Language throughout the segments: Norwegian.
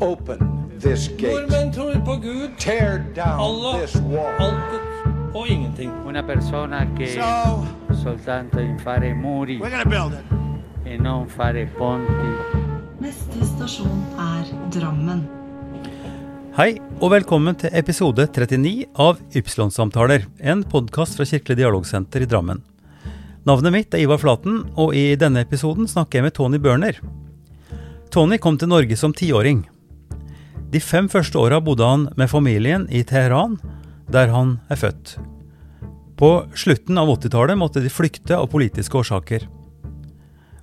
Open this gate. Nordmenn tror på Gud, Tear down Allah, this wall. altet og ingenting. Una persona che So, soltanto in fare muri we're gonna build it. e non fare ponti. Neste stasjon er Drammen. Hei, og velkommen til episode 39 av Ypsilon-samtaler, en podkast fra Kirkelig dialogsenter i Drammen. Navnet mitt er Ivar Flaten, og i denne episoden snakker jeg med Tony Børner. Tony kom til Norge som tiåring. De fem første åra bodde han med familien i Teheran, der han er født. På slutten av 80-tallet måtte de flykte av politiske årsaker.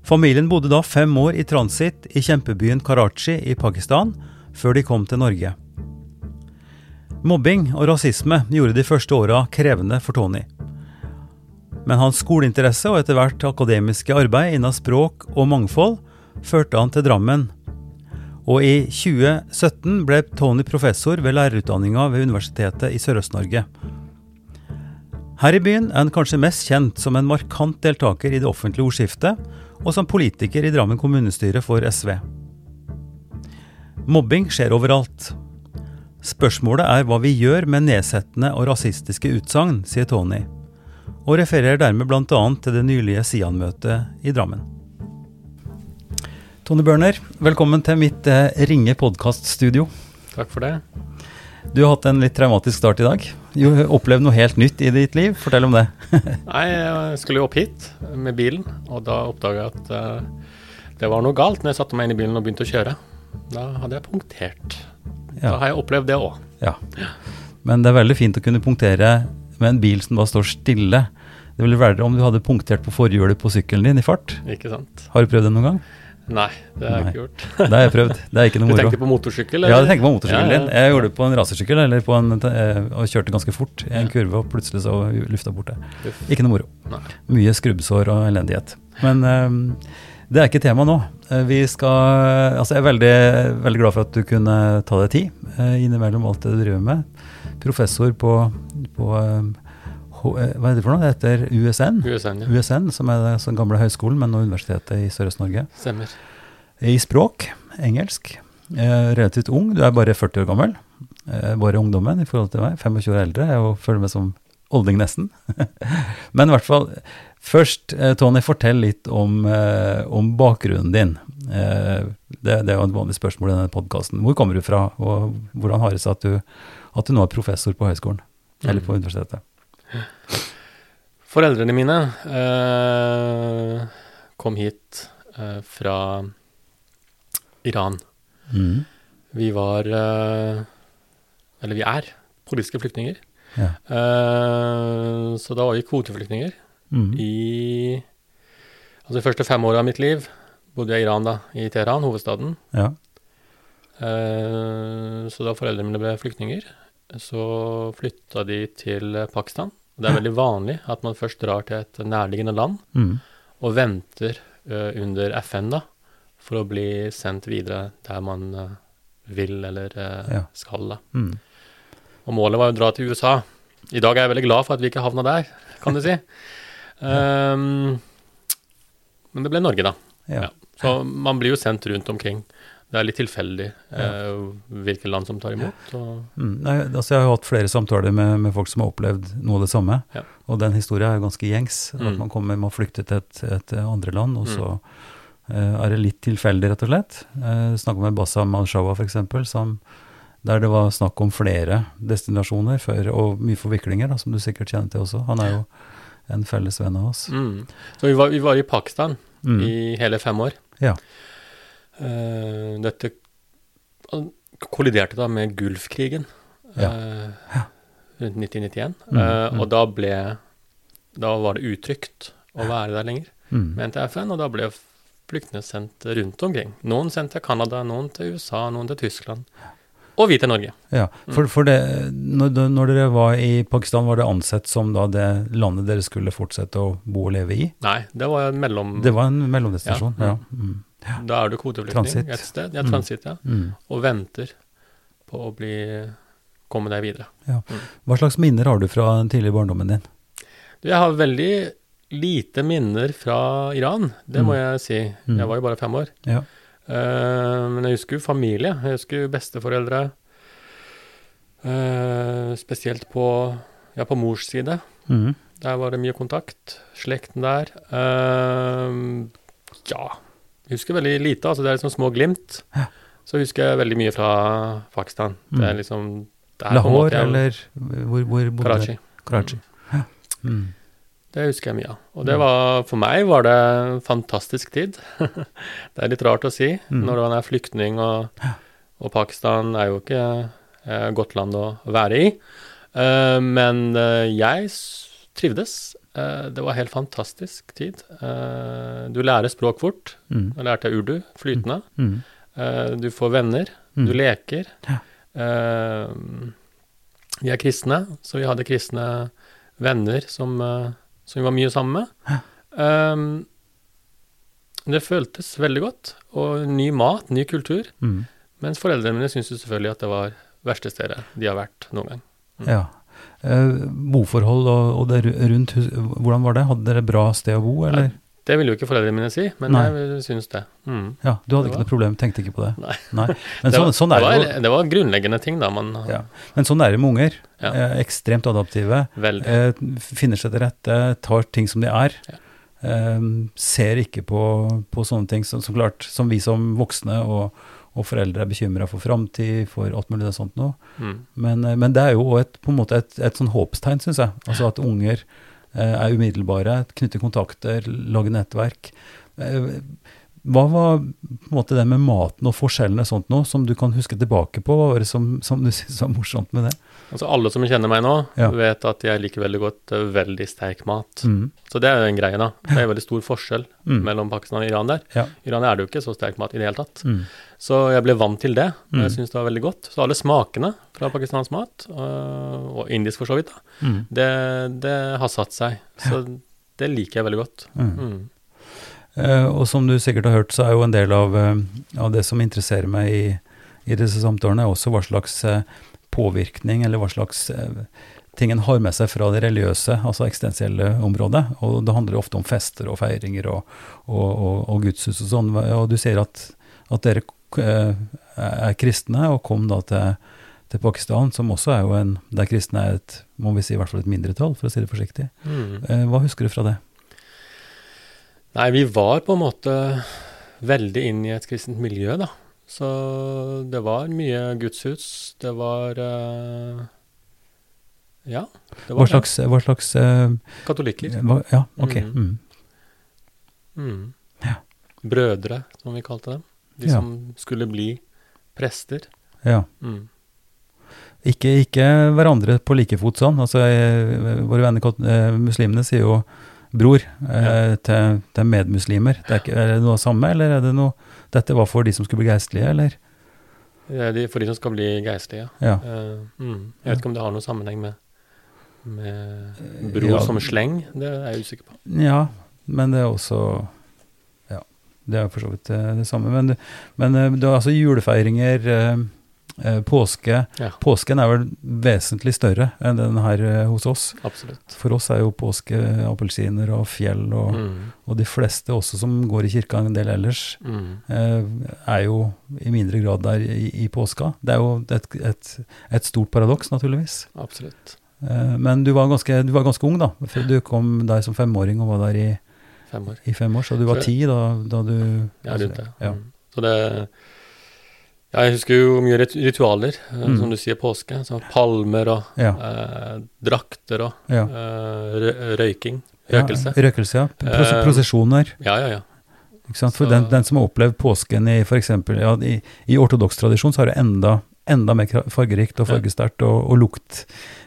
Familien bodde da fem år i transitt i kjempebyen Karachi i Pakistan, før de kom til Norge. Mobbing og rasisme gjorde de første åra krevende for Tony. Men hans skoleinteresse og etter hvert akademiske arbeid innen språk og mangfold førte han til Drammen. Og i 2017 ble Tony professor ved lærerutdanninga ved Universitetet i Sørøst-Norge. Her i byen er han kanskje mest kjent som en markant deltaker i det offentlige ordskiftet, og som politiker i Drammen kommunestyre for SV. Mobbing skjer overalt. Spørsmålet er hva vi gjør med nedsettende og rasistiske utsagn, sier Tony, og refererer dermed bl.a. til det nylige Sian-møtet i Drammen. Tony Børner, velkommen til mitt eh, ringe podkaststudio. Takk for det. Du har hatt en litt traumatisk start i dag. Du opplevd noe helt nytt i ditt liv. Fortell om det. Nei, jeg skulle jo opp hit med bilen, og da oppdaga jeg at uh, det var noe galt når jeg satte meg inn i bilen og begynte å kjøre. Da hadde jeg punktert. Da har jeg opplevd det òg. Ja. Men det er veldig fint å kunne punktere med en bil som bare står stille. Det ville vært om du hadde punktert på forhjulet på sykkelen din i fart. Ikke sant? Har du prøvd det noen gang? Nei, det har jeg ikke gjort. Det har jeg prøvd. Det er ikke Du noe moro. tenkte på motorsykkel? Ja, jeg tenker på motorsykkelen Ja, din. ja. Jeg gjorde det på en racersykkel eller på en, eh, og kjørte ganske fort i en kurve, og plutselig så lufta bort Uff. Ikke noe moro. Nei. Mye skrubbsår og elendighet. Men um, det er ikke tema nå. Eh, Vi skal Altså, jeg er veldig, veldig glad for at du kunne ta deg tid innimellom alt det du driver med. Professor på, på Hva er det for noe? Det heter USN. USN, ja. USN, som er den gamle høyskolen, men nå Universitetet i Sørøst-Norge. Stemmer. I språk, engelsk. Eh, relativt ung, du er bare 40 år gammel. Eh, bare ungdommen i forhold til meg. 25 år eldre. Jeg føler meg som olding nesten. Men i hvert fall, først eh, Tony, fortell litt om, eh, om bakgrunnen din. Eh, det, det er jo et vanlig spørsmål i denne podkasten. Hvor kommer du fra, og hvordan har det seg at du, at du nå er professor på høyskolen? Eller på universitetet? Foreldrene mine eh, kom hit eh, fra Iran. Mm. Vi var eh, Eller vi er politiske flyktninger. Ja. Eh, så da var vi kvoteflyktninger. Mm. I altså de første fem åra av mitt liv bodde jeg i Iran, da, i Teheran, hovedstaden. Ja. Eh, så da foreldrene mine ble flyktninger, så flytta de til Pakistan. Det er veldig vanlig at man først drar til et nærliggende land Mm. og venter uh, under FN da, for å bli sendt videre der man uh, vil eller uh, Ja. skal. da. Mm. Og målet var å dra til USA. I dag er jeg veldig glad for at vi ikke havna der, kan du si. Um, men det ble Norge, da. Ja. Ja. Så man blir jo sendt rundt omkring. Det er litt tilfeldig eh, hvilke land som tar imot. Mm, nei, altså jeg har jo hatt flere samtaler med, med folk som har opplevd noe av det samme. Ja. Og den historien er jo ganske gjengs. At Mm. man kommer man flykter flykte til et, et andre land, og Mm. så eh, er det litt tilfeldig, rett og slett. Eh, Snakka med Bassam al-Shawa, f.eks., der det var snakk om flere destinasjoner før, og mye forviklinger, da, som du sikkert kjenner til også. Han er jo en felles venn av oss. mm. Så vi var, vi var i Pakistan Mm. i hele fem år. Ja. Eh, dette kolliderte da med Gulfkrigen Ja. eh, rundt 1991. Mm, Eh, mm. og da ble Da var det utrygt å være der lenger, Mm. mente FN, og da ble flyktningene sendt rundt omkring. Noen sendt til Canada, noen til USA, noen til Tyskland. Og vi til Norge. Ja, for, for det, når, når dere var i Pakistan, var det ansett som da det landet dere skulle fortsette å bo og leve i? Nei, det var en mellom... Det var en mellomdestinasjon, Ja, ja. Ja. Mm. Da er du kvoteflyktning et sted, ja, Mm. transitt, ja, Mm. og venter på å bli komme deg videre. Hva slags minner har du fra den tidlige barndommen din? Jeg har veldig lite minner fra Iran, det må Mm. jeg si. Mm. Jeg var jo bare fem år. Ja. Uh, men jeg husker jo familie. Jeg husker jo besteforeldre. Uh, spesielt på, ja, på mors side. Mm. Der var det mye kontakt. Slekten der. Uh, ja Jeg husker veldig lite. altså Det er liksom små glimt. Ja. Så husker jeg veldig mye fra Pakistan. Det er Mm. liksom det er Lahore, måte eller hvor, hvor bodde Karachi. Karachi. Ja. Mm. Det husker jeg mye av. Og det var, for meg var det fantastisk tid. det er litt rart å si Mm. når man er flyktning, og, og Pakistan er jo ikke et godt land å være i. Uh, men eh, jeg trivdes. Eh, det var helt fantastisk tid. Eh, du lærer språk fort. Mm. Jeg lærte urdu flytende. Mm. Eh, du får venner. Mm. Du leker. Ja. Vi er kristne, så vi hadde kristne venner som, som vi var mye sammen med. Ja. det føltes veldig godt. Og ny mat, ny kultur. Mm. Mens foreldrene mine syntes selvfølgelig at det var verste stedet de har vært noen gang. Mm. Ja. Eh, boforhold og, og det rundt hvordan var det? Hadde dere bra sted å bo, eller? Det ville jo ikke foreldrene mine si, men Nei. jeg syns det. Mm. Ja, du hadde Det ikke var- noe problem, tenkte ikke på det? Nei. Men det, sånn, var, sånn sånn er det var, det var grunnleggende ting, da. Man Ja. Men sånn er det med unger. Ja. Eh, ekstremt adaptive. Eh, finner seg til rette, tar ting som de er. Ja. Eh, ser ikke på, på sånne ting som, som klart, som vi som voksne og, og foreldre er bekymra for framtid, for alt mulig og sånt noe. Mm. Men, eh, men det er jo et, på en måte et, et sånn håpstegn, syns jeg. Altså at unger eh, er umiddelbare, knytter kontakter, lager nettverk. Eh, hva var på en måte det med maten og forskjellene og sånt noe, som du kan huske tilbake på? Hva var det som, som du syntes var morsomt med det? Altså Alle som kjenner meg nå, Ja. vet at jeg liker veldig godt eh, veldig sterk mat. Mm. Så det er jo en greie, da. Det er veldig stor forskjell Mm. mellom Pakistan og Iran der. Ja. Iran er det jo ikke så sterk mat i det hele tatt. Mm. Så jeg ble vant til det, og jeg Mm. syns det var veldig godt. Så alle smakene fra pakistansk mat, øh, og indisk for så vidt, da, Mm. det, det har satt seg. Så det liker jeg veldig godt. Eh, og som du sikkert har hørt, så er jo en del av, uh, av det som interesserer meg i, i disse samtalene, også hva slags eh, påvirkning, eller hva slags eh, ting en har med seg fra det religiøse, altså eksistensielle området. Og det handler jo ofte om fester og feiringer og, og, og, og gudshus og sånn. Og du sier at, at dere eh, er kristne, og kom da til, til Pakistan, som også er jo en Der kristne er et, må vi si, i hvert fall et mindretall, for å si det forsiktig. Mm. Eh, hva husker du fra det? Nei, vi var på en måte veldig inn i et kristent miljø, da. Så det var mye gudshus. Det var uh, Ja, det var hva slags, hva slags uh, Katolikker. hva, Ja, ok. Mm. Mm. Mm. Ja. Brødre, som vi kalte dem. De Ja. som skulle bli prester. Ja. Mm. Ikke, ikke hverandre på like fot sånn. Altså, våre venner eh, muslimene sier jo bror eh, til, til medmuslimer. Det er, ikke, er det noe samme, eller er det noe Dette var for de som skulle bli geistlige, eller? Er de, for de som skal bli geistlige. Ja. Uh, mm. Jeg vet ikke om det har noen sammenheng med, med bro Ja. som sleng. Det er jeg usikker på. Ja, men det er også Ja, det er for så vidt det, det samme. Men, men eh, det er altså julefeiringer, eh, eh, påske Ja. Påsken er vel vesentlig større enn den her eh, hos oss. Absolutt. For oss er jo påske appelsiner og fjell, og, Mm. og de fleste også som går i kirka en del ellers, Mm. eh, er jo i mindre grad der i, i påska. Det er jo et, et, et stort paradoks, naturligvis. Absolutt. Eh, men du var, ganske, du var ganske ung, da. For du kom der som femåring og var der i, Fem år. i fem år, så du var ti da, da du Ja, rundt det. Ja. Mm. Så det ja, Jeg husker jo mye ritualer, eh, Mm. som du sier, påske. Sånn palmer og Ja. eh, drakter og Ja. eh, røyking. røyking. Ja, Røkelse. røkelse, ja. Pros Eh, prosesjoner. Ja, ja, ja. Ikke sant? For den, den som har opplevd påsken i eksempel, ja, i, i ortodoks tradisjon, så har det enda, enda mer fargerikt og fargesterkt og, og lukt.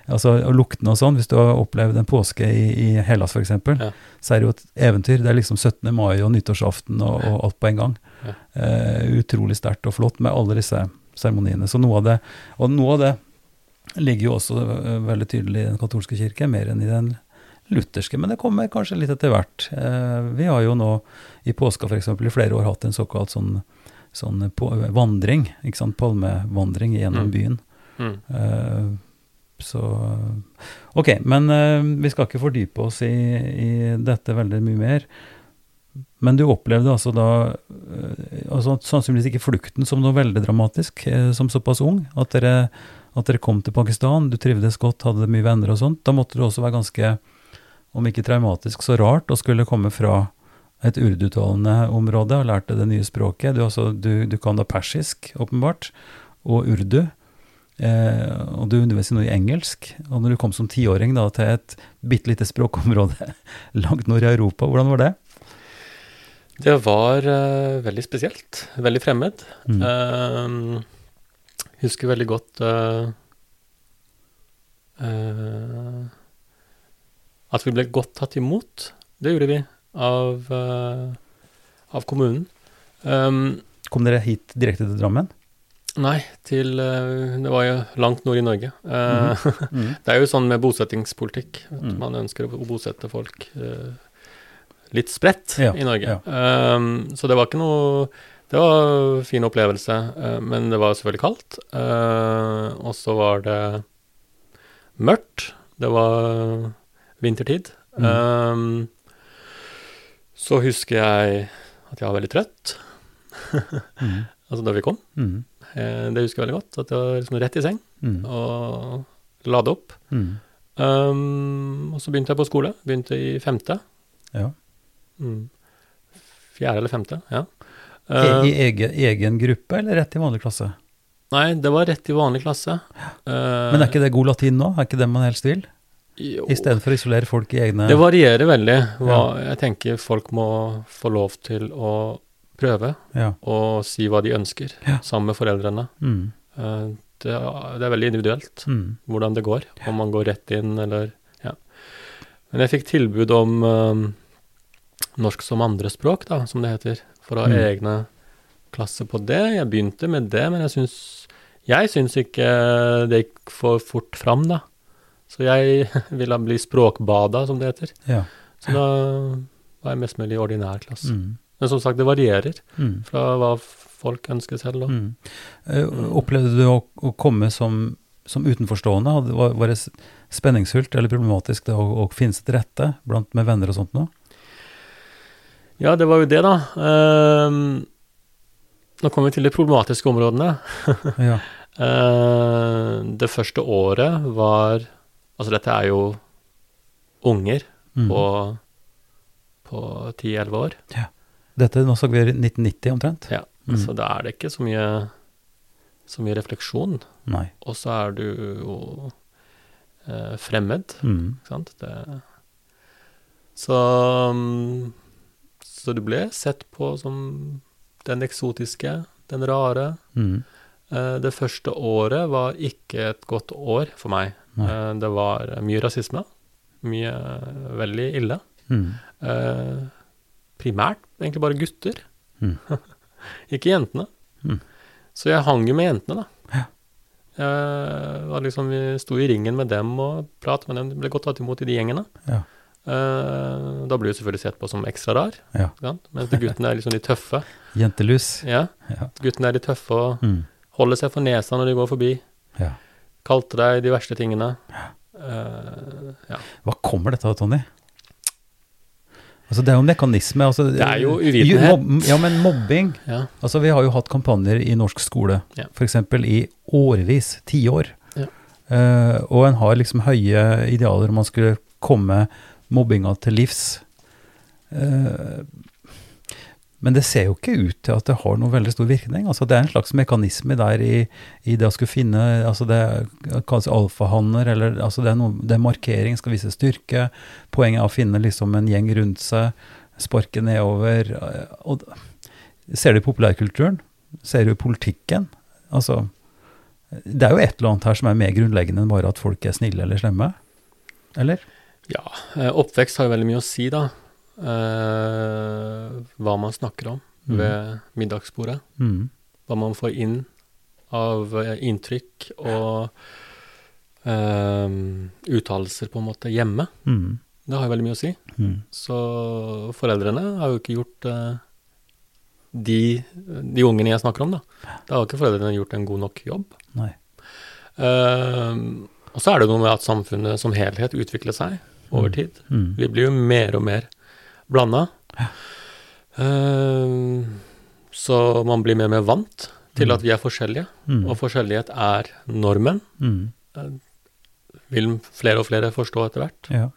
Altså, og luktene og sånn. Hvis du har opplevd en påske i, i Hellas f.eks., Ja. så er det jo et eventyr. Det er liksom 17. mai og nyttårsaften og, og alt på en gang. Ja. Eh, utrolig sterkt og flott med alle disse seremoniene. Så noe av det Og noe av det ligger jo også eh, veldig tydelig i den katolske kirke, mer enn i den lutherske, men det kommer kanskje litt etter hvert. Eh, vi har jo nå i påska f.eks. i flere år hatt en såkalt sånn, sånn på, vandring, ikke sant, palmevandring gjennom Mm. byen. Mm. Eh, så Ok, men uh, vi skal ikke fordype oss i, i dette veldig mye mer. Men du opplevde altså da eh, altså sannsynligvis ikke flukten som noe veldig dramatisk eh, som såpass ung. At dere, at dere kom til Pakistan, du trivdes godt, hadde mye venner og sånt. Da måtte det også være ganske, om ikke traumatisk, så rart å skulle komme fra et urdutalende område og lærte det nye språket. Du, altså, du, du kan da persisk, åpenbart, og urdu. Eh, og du underviser nå i engelsk. Og når du kom som tiåring da til et bitte lite språkområde langt nord i Europa, hvordan var det? Det var uh, veldig spesielt. Veldig fremmed. Mm. Uh, husker veldig godt uh, uh, at vi ble godt tatt imot. Det gjorde vi av, av kommunen. Um, Kom dere hit direkte til Drammen? Nei, til eh, Det var jo langt nord i Norge. Mm -hmm. Det er jo sånn med bosettingspolitikk. Mm. Man ønsker å bosette folk eh, litt spredt Ja, i Norge. ja. Um, så det var ikke noe Det var en fin opplevelse, men det var selvfølgelig kaldt. Uh, og så var det mørkt. Det var vintertid. Mm. Um, så husker jeg at jeg var veldig trøtt. Mm. altså da vi kom. Mm. Eh, det husker jeg veldig godt. At jeg var liksom rett i seng Mm. og lade opp. Mm. Um, og så begynte jeg på skole. Begynte i femte. Ja. Mm. Fjerde eller femte, ja. I, Uh, I egen, egen gruppe, eller rett i vanlig klasse? nei, det var rett i vanlig klasse. Uh, Men er ikke det god latin nå? Er ikke det man helst vil? Istedenfor å isolere folk i egne Det varierer veldig. Hva, Jeg tenker folk må få lov til å prøve Ja. og si hva de ønsker, Ja. sammen med foreldrene. Mm. Uh, det, er- det er veldig individuelt Mm. hvordan det går, om man går rett inn eller Ja. Men jeg fikk tilbud om um, norsk som andrespråk, da, som det heter, for å ha Mm. egne klasser på det. Jeg begynte med det, men jeg syns Jeg syns ikke det gikk for fort fram, da. Så jeg ville bli språkbada, som det heter. Ja. Så da var jeg mest mulig i ordinær klasse. Mm. Men som sagt, det varierer Mm. fra hva folk ønsker selv. Mm. Eh, Opplevde du å, å komme som, som utenforstående? Var, var det spenningsfullt eller problematisk det å, å finne seg til rette blant med venner og sånt nå? Ja, det var jo det, da. Uh, nå kommer vi til de problematiske områdene. Ja. uh, det første året var Altså, dette er jo unger Mm. på, på 10-11 år, Dette nå snakker vi 1990 omtrent? Ja. Mm. så da er det ikke så mye, så mye refleksjon. Nei. Og så er du jo eh, fremmed, Mm. ikke sant. Det, så Så du ble sett på som den eksotiske, den rare. Mm. Eh, Det første året var ikke et godt år for meg. Eh, Det var mye rasisme. Mye veldig ille. Mm. Eh, Primært egentlig bare gutter. Mm. ikke jentene. Mm. Så jeg hang jo med jentene, da. Ja. Jeg var liksom, vi sto i ringen med dem og pratet med dem. Ble godt tatt imot i de gjengene. Ja. Uh, da blir du selvfølgelig sett på som ekstra rar. Ja. Mens de guttene er liksom de tøffe. Jentelus. Ja. Ja. Guttene er de tøffe og Mm. holder seg for nesa når de går forbi. Ja. Kalte deg de verste tingene. Uh, ja. Hva kommer dette av, Tony? Altså, det er jo en mekanisme. Altså, Det er jo uvitenhet. Mobb, ja, men mobbing ja. Altså, vi har jo hatt kampanjer i norsk skole, Ja. f.eks. i årevis, tiår. Ja. Uh, og en har liksom høye idealer om man skulle komme mobbinga til livs. Eh, men det ser jo ikke ut til at det har noen veldig stor virkning. Altså, det er en slags mekanisme der i, i det å skulle finne altså Det kalles alfahanner, eller altså det er, noe, det er markering, skal vise styrke. Poenget er å finne liksom en gjeng rundt seg, sparke nedover. Og, ser du populærkulturen? Ser du politikken? Altså, det er jo et eller annet her som er mer grunnleggende enn bare at folk er snille eller slemme. Eller? ja. eh, Oppvekst har jo veldig mye å si, da. Eh, hva man snakker om Mm. ved middagsbordet. Mm. Hva man får inn av eh, inntrykk og eh, uttalelser på en måte hjemme. Mm. Det har jo veldig mye å si. Mm. Så foreldrene har jo ikke gjort eh, de, de ungene jeg snakker om, da. Da har ikke foreldrene gjort en god nok jobb. Nei. Uh, og så er det noe med at samfunnet som helhet utvikler seg over Mm. tid. Mm. Vi blir jo mer og mer blanda. Eh, så man blir mer og mer vant til at vi er forskjellige, Mm. og forskjellighet er normen. Mm. Vil flere og flere forstå etter hvert. Ja.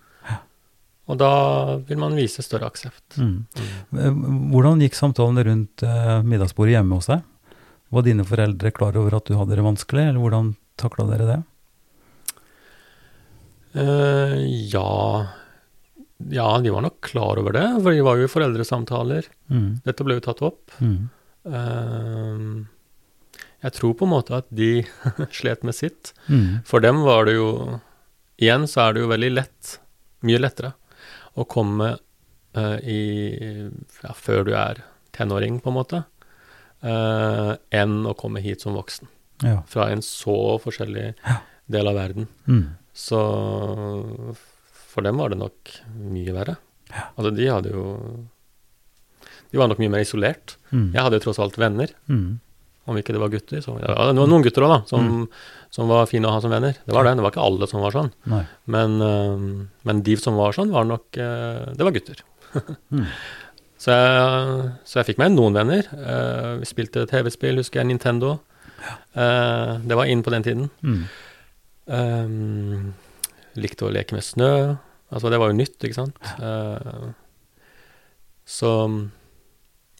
Og da vil man vise større aksept. Mm. Eh, Hvordan gikk samtalen rundt eh, middagsbordet hjemme hos deg? Var dine foreldre klar over at du hadde det vanskelig, eller hvordan takla dere det? Uh, ja Ja, de var nok klar over det, for de var jo i foreldresamtaler. Mm. Dette ble jo tatt opp. Mm. Uh, jeg tror på en måte at de slet med sitt. Mm. For dem var det jo Igjen så er det jo veldig lett, mye lettere, å komme uh, i ja, Før du er tenåring, på en måte, uh, enn å komme hit som voksen. Ja. Fra en så forskjellig del av verden. Mm. Så for dem var det nok mye verre. Altså, de hadde jo De var nok mye mer isolert. Mm. Jeg hadde jo tross alt venner. Mm. Om ikke det var gutter. Så, ja, det var noen gutter òg, da, som, som var fine å ha som venner. Det var det. Det var ikke alle som var sånn. Men, øh, men de som var sånn, var nok øh, Det var gutter. Mm. så, jeg, så jeg fikk meg noen venner. Eh, vi spilte TV-spill, husker jeg, Nintendo. Eh, det var inn på den tiden. Mm. Um, likte å leke med snø. Altså, det var jo nytt, ikke sant. Eh, så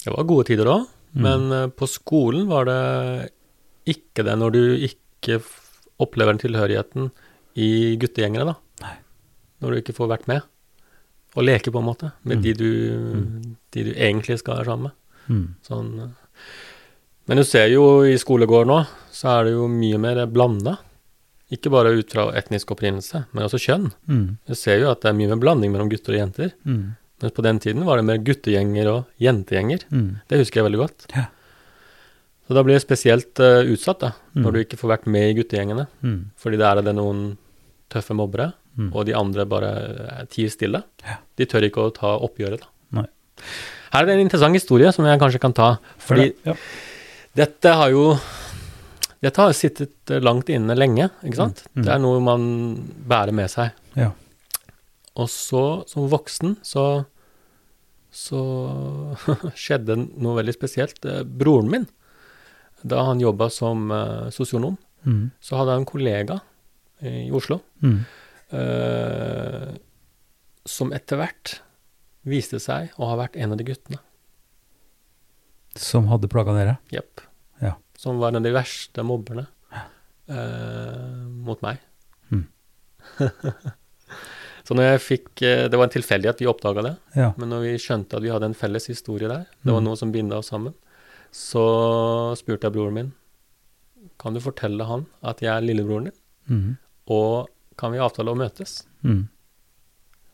det var gode tider da, Mm. Men eh, på skolen var det ikke det, når du ikke opplever den tilhørigheten i guttegjengene, da. Nei. Når du ikke får vært med. Og leke, på en måte, med Mm. de, du, de du egentlig skal være sammen med. Mm. Sånn. eh. Men du ser jo i skolegården nå, så er det jo mye mer blanda. Ikke bare ut fra etnisk opprinnelse, men også kjønn. Mm. Du ser jo at det er mye mer blanding mellom gutter og jenter. Mm. Mens på den tiden var det mer guttegjenger og jentegjenger. Mm. Det husker jeg veldig godt. Ja. Så da blir jeg spesielt uh, utsatt, da, Mm. når du ikke får vært med i guttegjengene. Mm. Fordi der er det noen tøffe mobbere, Mm. og de andre bare eh, tier stille. Ja. De tør ikke å ta oppgjøret, da. Nei. Her er det en interessant historie som jeg kanskje kan ta. Fordi Ja. dette har jo Dette har sittet eh, langt inne lenge, ikke sant? Mm. Det er noe man bærer med seg. Ja. Og så, som voksen, så så skjedde noe veldig spesielt. Eh, Broren min, da han jobba som uh, sosionom, Mm. så hadde han en kollega i Oslo Mm. uh, som etter hvert viste seg å ha vært en av de guttene. Som hadde plaga dere? Jepp. Som var en av de verste mobberne eh, mot meg. Mm. så når jeg fikk eh, Det var en tilfeldighet vi oppdaga det, Ja. men når vi skjønte at vi hadde en felles historie der, det var Mm. noe som binda oss sammen, så spurte jeg broren min kan du fortelle han at jeg er lillebroren din, Mm. og kan vi avtale å møtes? Mm.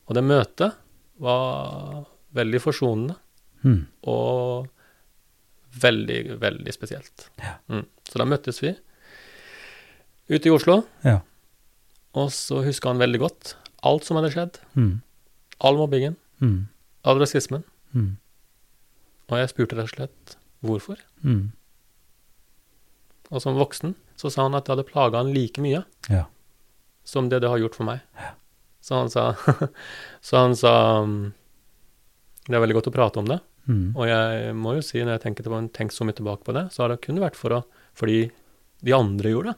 Og det møtet var veldig forsonende Mm. og veldig, veldig spesielt. Ja. Mm. Så da møttes vi ute i Oslo, Ja. og så huska han veldig godt alt som hadde skjedd. Mm. All mobbingen, Mm. all rasismen. Mm. Og jeg spurte rett og slett hvorfor. Mm. Og som voksen så sa han at det hadde plaga han like mye Ja. som det det har gjort for meg. Så han sa Så han sa um, Det er veldig godt å prate om det. Mm. Og jeg må jo si, når jeg tenker, tilbake, tenker så mye tilbake på det, så har det kun vært for å, fordi de andre gjorde det.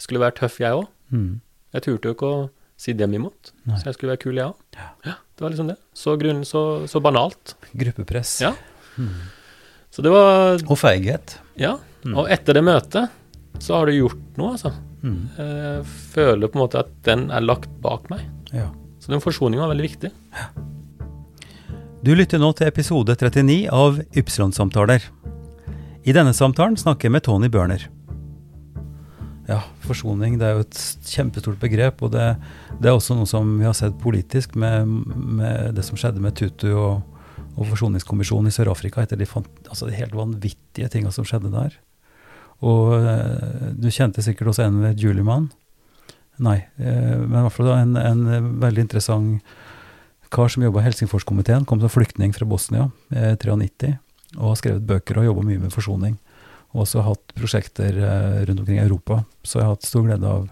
Jeg skulle være tøff, jeg òg. Mm. Jeg turte jo ikke å si dem imot, Nei. så jeg skulle være kul, jeg òg. Ja. det var liksom det. Så, grunn, så, så banalt. Gruppepress. Ja. Så det var Og feighet. Ja. Mm. Og etter det møtet så har du gjort noe, altså. Mm. Jeg føler på en måte at den er lagt bak meg. Ja. Så den forsoningen var veldig viktig. Du lytter nå til episode 39 av Ypsilon-samtaler. I denne samtalen snakker jeg med Tony Børner. Ja, forsoning det er jo et kjempestort begrep, og det, det er også noe som vi har sett politisk med, med det som skjedde med Tutu og, og Forsoningskommisjonen i Sør-Afrika etter de, fant, altså de helt vanvittige tinga som skjedde der. Og eh, du kjente sikkert også en ved Juliman. Nei, eh, men i hvert fall en, en veldig interessant kar som jobba i Helsingforskomiteen, kom som flyktning fra Bosnia i 93, og har skrevet bøker og jobba mye med forsoning. Og også hatt prosjekter eh, rundt omkring i Europa. Så jeg har hatt stor glede av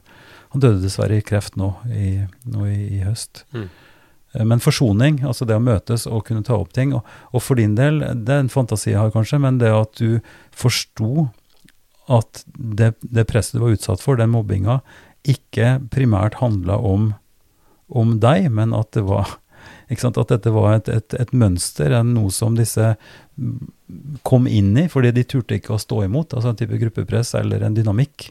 Han døde dessverre i kreft nå i, nå i, i høst. Mm. Eh, Men forsoning, altså det å møtes og kunne ta opp ting, og, og for din del, det er en fantasi jeg har kanskje, men det at du forsto at det, det presset du var utsatt for, den mobbinga, ikke primært handla om, om deg, men at det var At dette var et, et, et mønster, noe som disse kom inn i, fordi de turte ikke å stå imot. Altså en type gruppepress eller en dynamikk.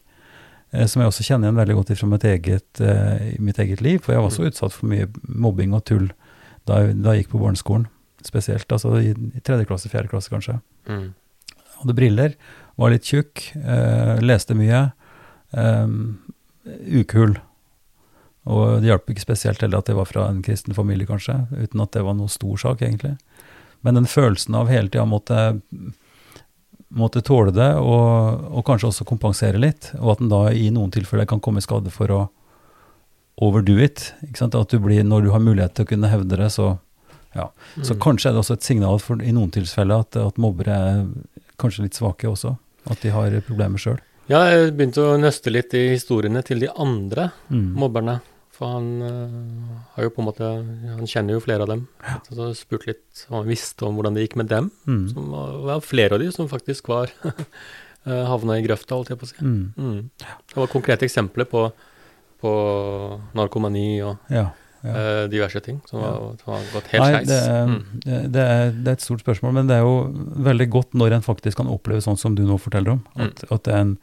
Eh, som jeg også kjenner igjen veldig godt fra mitt eget, eh, mitt eget liv. For jeg var også utsatt for mye mobbing og tull da jeg, da jeg gikk på barneskolen. Spesielt altså i, i tredje klasse, fjerde klasse kanskje. Mm. Hadde briller, var litt tjukk, eh, leste mye. Eh, ukul. Og det hjalp ikke spesielt heller at det var fra en kristen familie, kanskje, uten at det var noe stor sak, egentlig. Men den følelsen av hele tida måtte, måtte tåle det, og, og kanskje også kompensere litt, og at en da i noen tilfeller kan komme i skade for å overdo it. Ikke sant? At du blir, når du har mulighet til å kunne hevde det, så ja. Så Mm. kanskje er det også et signal for, i noen tilfeller at, at mobbere er kanskje litt svake også. At de har problemer sjøl. Ja, jeg begynte å nøste litt i historiene til de andre Mm. mobberne. For han øh, har jo på en måte Han kjenner jo flere av dem. Så jeg spurte litt om han visste om hvordan det gikk med dem. Mm. Som var, var flere av de som faktisk var øh, havna i grøfta, holdt jeg på å si. Mm. Mm. Det var konkrete eksempler på, på narkomani og Ja. ja. øh, diverse ting som var, som var gått helt skeis. det, Mm. det, det, det er et stort spørsmål, men det er jo veldig godt når en faktisk kan oppleve sånn som du nå forteller om. Mm. At, at det er en,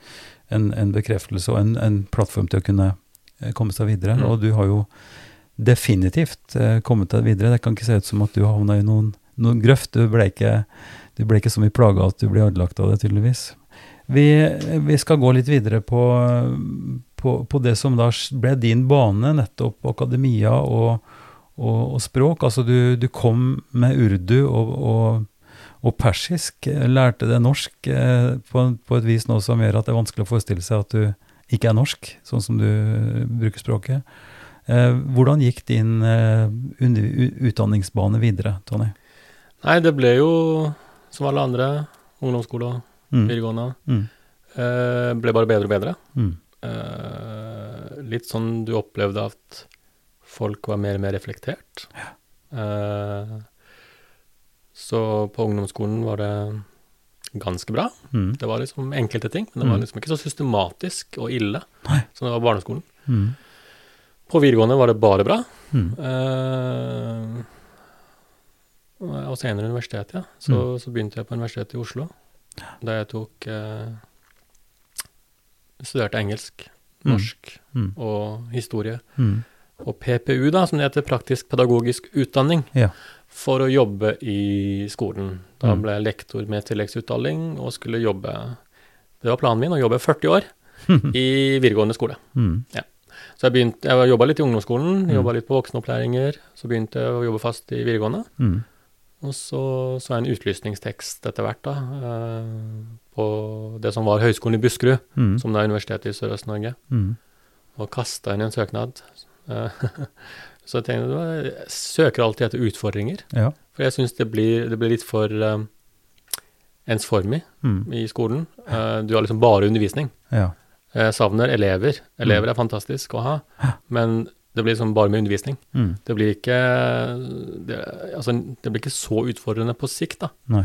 en, en bekreftelse og en, en plattform til å kunne eh, komme seg videre. Mm. Og du har jo definitivt eh, kommet deg videre. Det kan ikke se ut som at du havna i noen, noen grøft. Du ble, ikke, du ble ikke så mye plaga at du ble ødelagt av det, tydeligvis. Vi, vi skal gå litt videre på, på, på det som da ble din bane, nettopp akademia og, og, og språk. Altså du, du kom med urdu og, og, og persisk, eh, lærte det norsk eh, på, på et vis nå som gjør at det er vanskelig å forestille seg at du ikke er norsk, sånn som du bruker språket. Eh, hvordan gikk din eh, utdanningsbane videre, Tony? Nei, det ble jo som alle andre, ungdomsskole og Mm. videregående, Mm. eh, ble bare bedre og bedre. Mm. Eh, litt sånn du opplevde at folk var mer og mer reflektert. Eh, så på ungdomsskolen var det ganske bra. Mm. Det var liksom enkelte ting, men det var Mm. liksom ikke så systematisk og ille Nei. som det var på barneskolen. Mm. På videregående var det bare bra. Mm. Eh, og senere universitetet, ja. Så, Mm. så begynte jeg på Universitetet i Oslo, der jeg tok eh, Studerte engelsk, Mm. norsk og historie. Og PPU, da, som det heter, praktisk pedagogisk utdanning, Ja. For å jobbe i skolen. Da Mm. ble jeg lektor med tilleggsutdanning og skulle jobbe Det var planen min, å jobbe 40 år i videregående skole. Mm. Så jeg begynte, jeg jobba litt i ungdomsskolen, Mm. jobba litt på voksenopplæringer. Så begynte jeg å jobbe fast i videregående. Mm. Og så så jeg en utlysningstekst etter hvert, da, eh, på det som var Høgskolen i Buskerud, Mm. som det er Universitetet i Sørøst-Norge, Mm. og kasta inn en søknad. Eh, så jeg tenkte jeg søker alltid etter utfordringer, Ja. for jeg syns det, blir- det blir litt for eh, ensformig Mm. i skolen. Uh, du har liksom bare undervisning. Ja. Jeg savner elever. Elever Mm. er fantastisk å ha, men det blir liksom bare med undervisning. Mm. Det blir ikke det, altså, det blir ikke så utfordrende på sikt, da. Nei.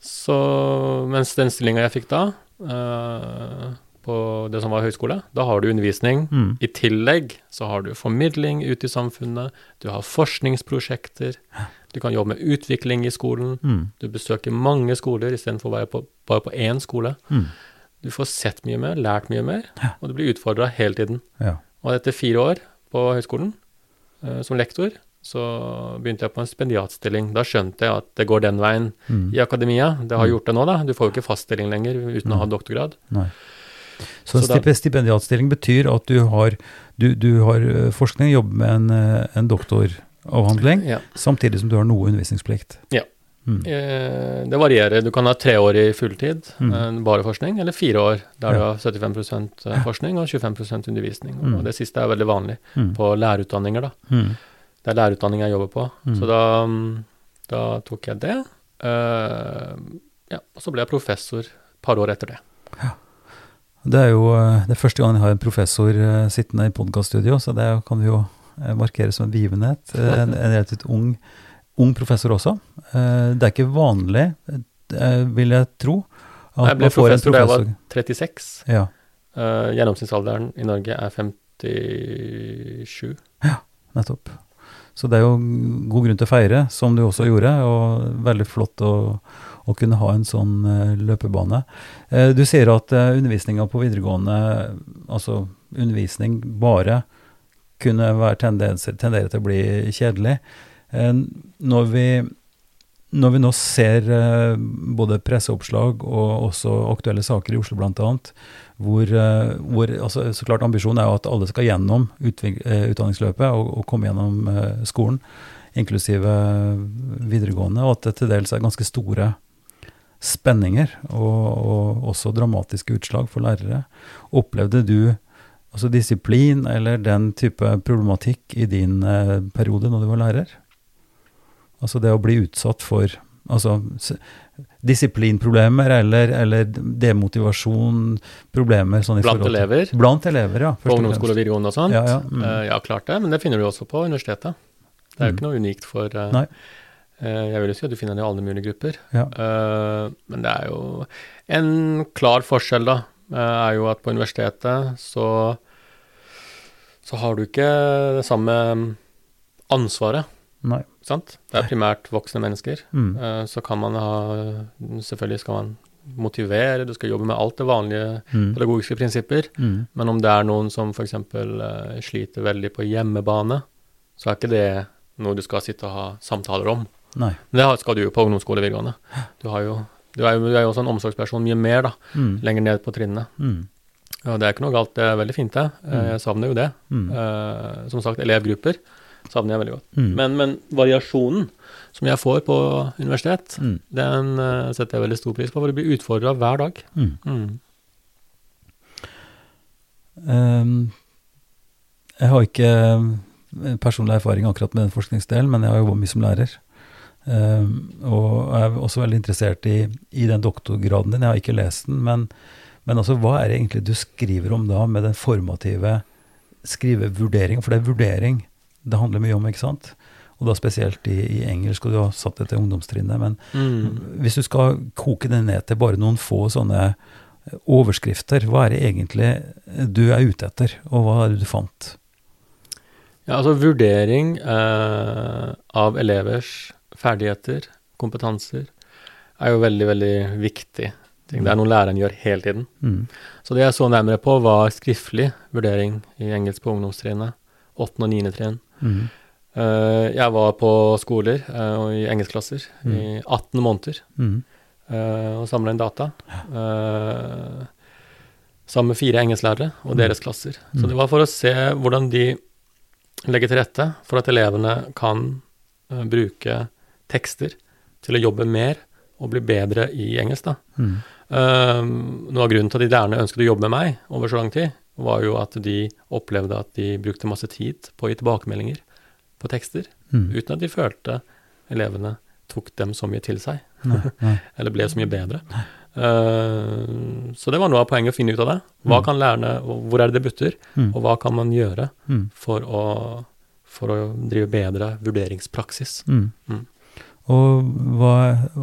Så mens den stillinga jeg fikk da, eh, på det som var høyskole, da har du undervisning. Mm. I tillegg så har du formidling ute i samfunnet, du har forskningsprosjekter, du kan jobbe med utvikling i skolen, Mm. du besøker mange skoler istedenfor å være på, bare på én skole. Mm. Du får sett mye mer, lært mye mer, og du blir utfordra hele tiden. Ja. Og etter fire år på høyskolen eh, som lektor, så begynte jeg på en stipendiatstilling. Da skjønte jeg at det går den veien Mm. i akademia. Det har gjort det nå, da. Du får jo ikke faststilling lenger uten å ha Mm. doktorgrad. Nei. Så en Så da- stipendiatstilling betyr at du har, du, du har eh, forskning, jobber med en, eh, en doktoravhandling, Ja. samtidig som du har noe undervisningsplikt. Ja. Mm. Eh, Det varierer. Du kan ha tre år i fulltid, Mm. bare forskning, eller fire år der du har 75% forskning og 25% undervisning. Mm. Og det siste er veldig vanlig Mm. på lærerutdanninger, da. Mm. Det er lærerutdanning jeg jobber på. Mm. Så da, da tok jeg det. Uh, ja, og så ble jeg professor et par år etter det. Det er jo eh, det er første gang jeg har en professor eh, sittende i podkaststudio, så det kan vi jo markere markeres som en begivenhet. Eh, En, en relativt ung, ung professor også. Eh, Det er ikke vanlig, eh, vil jeg tro, at Jeg ble professor da jeg var 36. ja. Gjennomsnittsalderen i Norge er 57. Ja, Nettopp. Så det er jo god grunn til å feire, som du også gjorde, og veldig flott å, å kunne ha en sånn eh, løpebane. Eh, du sier at uh, undervisninga på videregående, altså undervisning bare kunne tendere til å bli kjedelig. Eh, når, vi, når vi nå ser eh, både presseoppslag og også aktuelle saker i Oslo bl.a., hvor, eh, hvor altså, så klart ambisjonen er jo at alle skal gjennom eh, utdanningsløpet og, og komme gjennom eh, skolen, inklusive eh, videregående, og at det til dels er ganske store spenninger og, og også dramatiske utslag for lærere. Opplevde du altså disiplin eller den type problematikk i din eh, periode når du var lærer? Altså det å bli utsatt for altså, disiplinproblemer eller, eller demotivasjon, problemer sånn i Blant forhold elever Blant elever, ja. på ungdomsskole og videregående og sånt. Ja, ja, mm. Eh, ja, klart det, men det finner du også på universitetet. Det er jo Mm. ikke noe unikt for uh, Jeg vil jo si at du finner det i alle mulige grupper. Ja. Eh, men det er jo En klar forskjell, da, eh, er jo at på universitetet så så har du ikke det samme ansvaret, Nei. sant? Det er primært voksne mennesker. Mm. Eh, så kan man ha Selvfølgelig skal man motivere, du skal jobbe med alt det vanlige Mm. pedagogiske prinsipper. Mm. Men om det er noen som f.eks. Sliter veldig på hjemmebane, så er ikke det noe du skal sitte og ha samtaler om. Nei. Men det skal du jo på ungdomsskole videregående. Du, har jo, du, er jo, du er jo også en omsorgsperson mye mer, da, Mm. lenger ned på trinnene. Mm. Og det er ikke noe galt, det er veldig fint, det. Eh, Mm. Jeg savner jo det. Mm. Eh, som sagt, elevgrupper savner jeg veldig godt. Mm. Men, men variasjonen som jeg får på universitet, Mm. den uh, setter jeg veldig stor pris på, for du blir utfordra hver dag. Mm. Mm. Ehm, jeg har ikke eh, personlig erfaring akkurat med den forskningsdelen, men jeg har jobba mye som lærer. Ehm, og jeg er også veldig interessert i, i den doktorgraden din. Jeg har ikke lest den, men, men altså, hva er det egentlig du skriver om da, med den formative skrivevurderingen? For det er vurdering det handler mye om, ikke sant? Og da spesielt i, i engelsk, og du har satt det til ungdomstrinnet. Men Mm. hvis du skal koke det ned til bare noen få sånne eh, overskrifter, hva er det egentlig du er ute etter, og hva er det du fant? Ja, altså vurdering eh, av elevers ferdigheter, kompetanser, er jo veldig, veldig viktig. ting. Det er noe læreren gjør hele tiden. Mm. Så det jeg så nærmere på, var skriftlig vurdering i engelsk på ungdomstrinnet. 8. og 9. trinn. Mm. Uh, jeg var på skoler eh, og i engelskklasser i 18 måneder Mm. eh, og samla inn data. sammen med fire engelsklærere og deres klasser. Så det var for å se hvordan de legger til rette for at elevene kan bruke tekster til å jobbe mer og bli bedre i engelsk. da. Mm. Eh, noe av grunnen til at de lærerne ønsket å jobbe med meg over så lang tid, var jo at de opplevde at de brukte masse tid på å gi tilbakemeldinger på tekster, Mm. uten at de følte elevene tok dem så mye til seg, Nei, nei. eller ble så mye bedre. Uh, så det var noe av poenget å finne ut av det. Hva kan lærerne, Hvor er det det butter, Mm. og hva kan man gjøre Mm. for å, for å drive bedre vurderingspraksis? Mm. Og hva,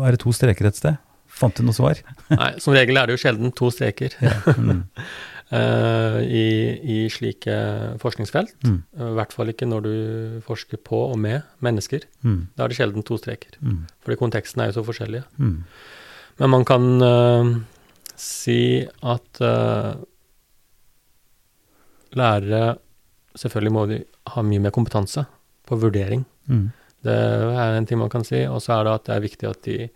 er det to streker et sted? Fant du noe svar? Nei, Som regel er det jo sjelden to streker Mm. eh, i, i slike forskningsfelt. Mm. I hvert fall ikke når du forsker på og med mennesker. Mm. Da er det sjelden to streker. Mm. Fordi konteksten er jo så forskjellige. Mm. Men man kan uh, si at uh, lærere Selvfølgelig må de ha mye mer kompetanse på vurdering. Mm. Det er en ting man kan si. Og så er det at det er viktig at de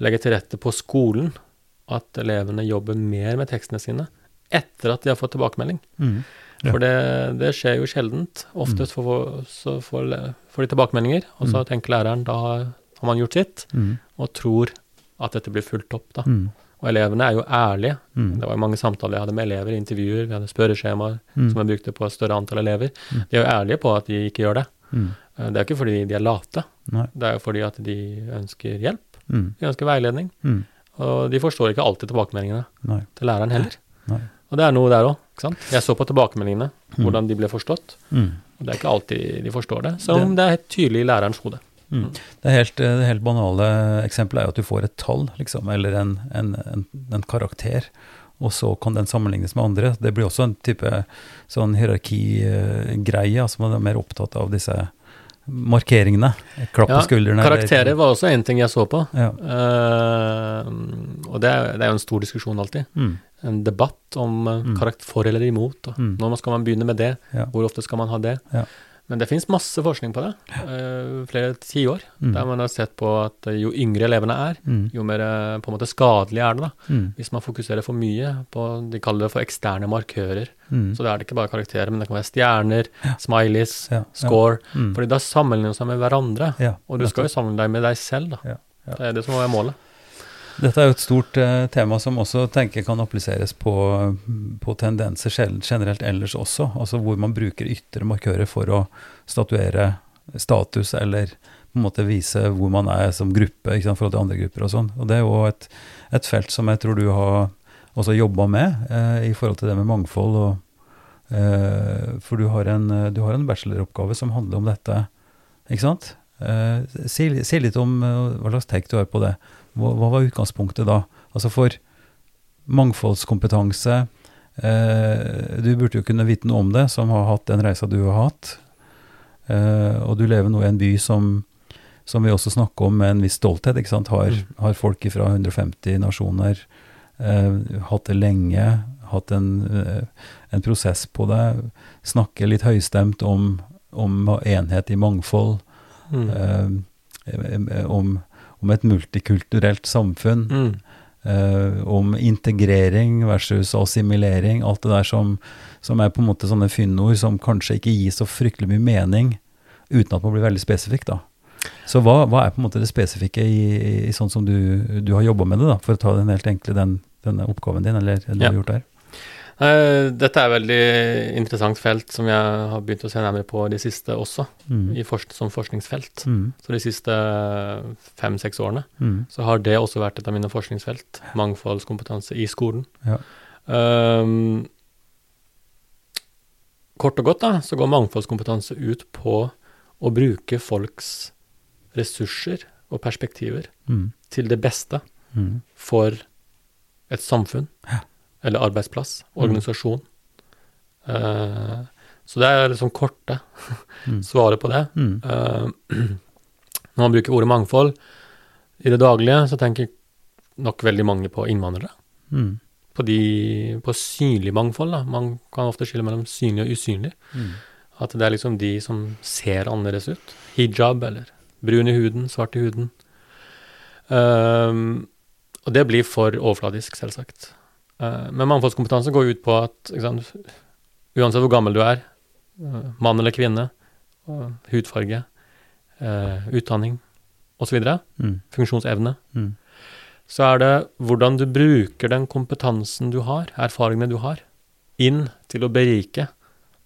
legger til rette på skolen at elevene jobber mer med tekstene sine etter at de har fått tilbakemelding. Mm. Ja. For det, det skjer jo sjeldent. Oftest får, så får, får de tilbakemeldinger, og så Mm. tenker læreren da har, man gjort sitt, Mm. og tror at dette blir fulgt opp. da. Mm. Og elevene er jo ærlige. Mm. Det var jo mange samtaler jeg hadde med elever, intervjuer, vi hadde spørreskjemaer Mm. som jeg brukte på et større antall elever. Mm. De er jo ærlige på at de ikke gjør det. Mm. Eh, Det er ikke fordi de er late, Nei. det er jo fordi at de ønsker hjelp, Mm. de ønsker veiledning. Mm. Og de forstår ikke alltid tilbakemeldingene Nei. til læreren heller. Nei. Og det er noe der òg. Jeg så på tilbakemeldingene, Mm. hvordan de ble forstått. Mm. Og det er ikke alltid de forstår det, selv om det er helt tydelig i lærerens hode. Det helt, det helt banale eksempelet er jo at du får et tall, liksom, eller en, en, en, en karakter, og så kan den sammenlignes med andre. Det blir også en type sånn hierarkigreie, altså man er mer opptatt av disse markeringene. Klapp på skuldrene. karakterer var også en ting jeg så på. Ja. Uh, og det er, det er jo en stor diskusjon alltid. Mm, En debatt om uh, Mm. karakter for eller imot. Mm. Når skal man begynne med det? Ja. Hvor ofte skal man ha det? Ja. Men det finnes masse forskning på det, uh, flere tiår, Mm. der man har sett på at eh, jo yngre elevene er, mm, jo mer eh, på en måte skadelig er det. da. mm, Hvis man fokuserer for mye på De kaller det for eksterne markører. mm, Så da er det ikke bare karakterer, men det kan være stjerner, smileys, ja, ja, score. mm, Fordi da sammenligner man seg med hverandre. ja, Og du skal jo sammenligne deg med deg selv, da. Ja, ja. Det er det som må være målet. Dette er jo et stort eh, tema som også tenker kan appliseres på, på tendenser generelt ellers også. Altså hvor man bruker ytre markører for å statuere status eller på en måte vise hvor man er som gruppe i forhold til andre grupper og sånn. Og det er jo et, et felt som jeg tror du har også jobba med eh, i forhold til det med mangfold. Og, eh, for du har, en, eh, du har en bacheloroppgave som handler om dette, ikke sant? Eh, si, si litt om eh, hva slags take du har på det. Hva, hva var utgangspunktet da? Altså for mangfoldskompetanse eh, Du burde jo kunne vite noe om det, som har hatt den reisa du har hatt. Eh, og du lever nå i en by som, som vi også snakker om med en viss stolthet. ikke sant? Har, Mm. har folk fra 150 nasjoner eh, hatt det lenge, hatt en, eh, en prosess på det. Snakke litt høystemt om, om enhet i mangfold. Mm. Eh, eh, om, om et multikulturelt samfunn, Mm. Uh, om integrering versus assimilering, alt det der som, som er på en måte sånne fyndord som kanskje ikke gir så fryktelig mye mening, uten at man blir veldig spesifikk, da. Så hva, hva er på en måte det spesifikke i, i, i sånn som du, du har jobba med det, da, for å ta den helt enkle den, denne oppgaven din, eller du Ja. har gjort der? Eh, dette er et veldig interessant felt som jeg har begynt å se nærmere på de siste også, Mm. i forsk som forskningsfelt. Mm. Så de siste fem-seks årene Mm. så har det også vært et av mine forskningsfelt. Mangfoldskompetanse i skolen. Ja. Um, kort og godt da, så går mangfoldskompetanse ut på å bruke folks ressurser og perspektiver Mm. til det beste Mm. for et samfunn, Ja. Eller arbeidsplass, Mm. organisasjon. Eh, så det er liksom korte Mm. svaret på det. Mm. Uh, når man bruker ordet mangfold i det daglige, så tenker nok veldig mange på innvandrere. Mm. På, de, på synlig mangfold. Da. Man kan ofte skille mellom synlig og usynlig. Mm. At det er liksom de som ser annerledes ut. Hijab eller brun i huden, svart i huden. Ehm, og det blir for overfladisk, selvsagt. Eh, men mangfoldskompetanse går ut på at sant, uansett hvor gammel du er, eh, mann eller kvinne, hudfarge, eh, utdanning osv., Mm. funksjonsevne, Mm. så er det hvordan du bruker den kompetansen du har, erfaringene du har, inn til å berike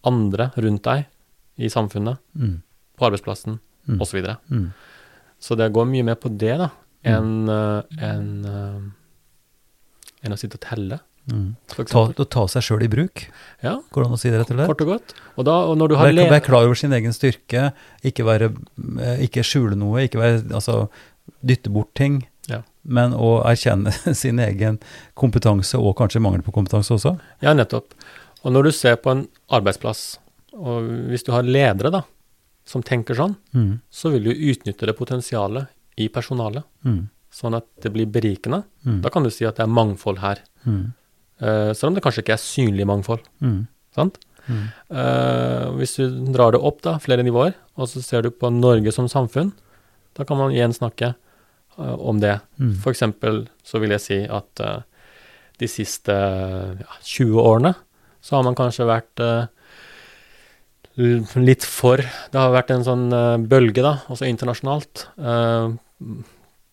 andre rundt deg i samfunnet, Mm. på arbeidsplassen Mm. osv. Så. Mm. så det går mye mer på det da, enn eh, enn, å sitte og telle, Mm. Ta, å ta seg sjøl i bruk, Ja, går det an å si det rett og slett? kort og godt. Og, da, og når du har Være, være klar over sin egen styrke, ikke, være, eh, ikke skjule noe, ikke være, altså, dytte bort ting, Ja. men å erkjenne sin egen kompetanse, og kanskje mangel på kompetanse også. Ja, nettopp. Og når du ser på en arbeidsplass, og hvis du har ledere da, som tenker sånn, Mm. så vil du utnytte det potensialet i personalet, Mm. Sånn at det blir berikende. Mm. Da kan du si at det er mangfold her, Mm. Uh, selv om det kanskje ikke er synlig mangfold. Mm. sant? Mm. Eh, hvis du drar det opp da, flere nivåer, og så ser du på Norge som samfunn, da kan man igjen snakke uh, om det. Mm. For eksempel så vil jeg si at de siste ja, 20 årene så har man kanskje vært litt for Det har vært en sånn bølge, da, også internasjonalt,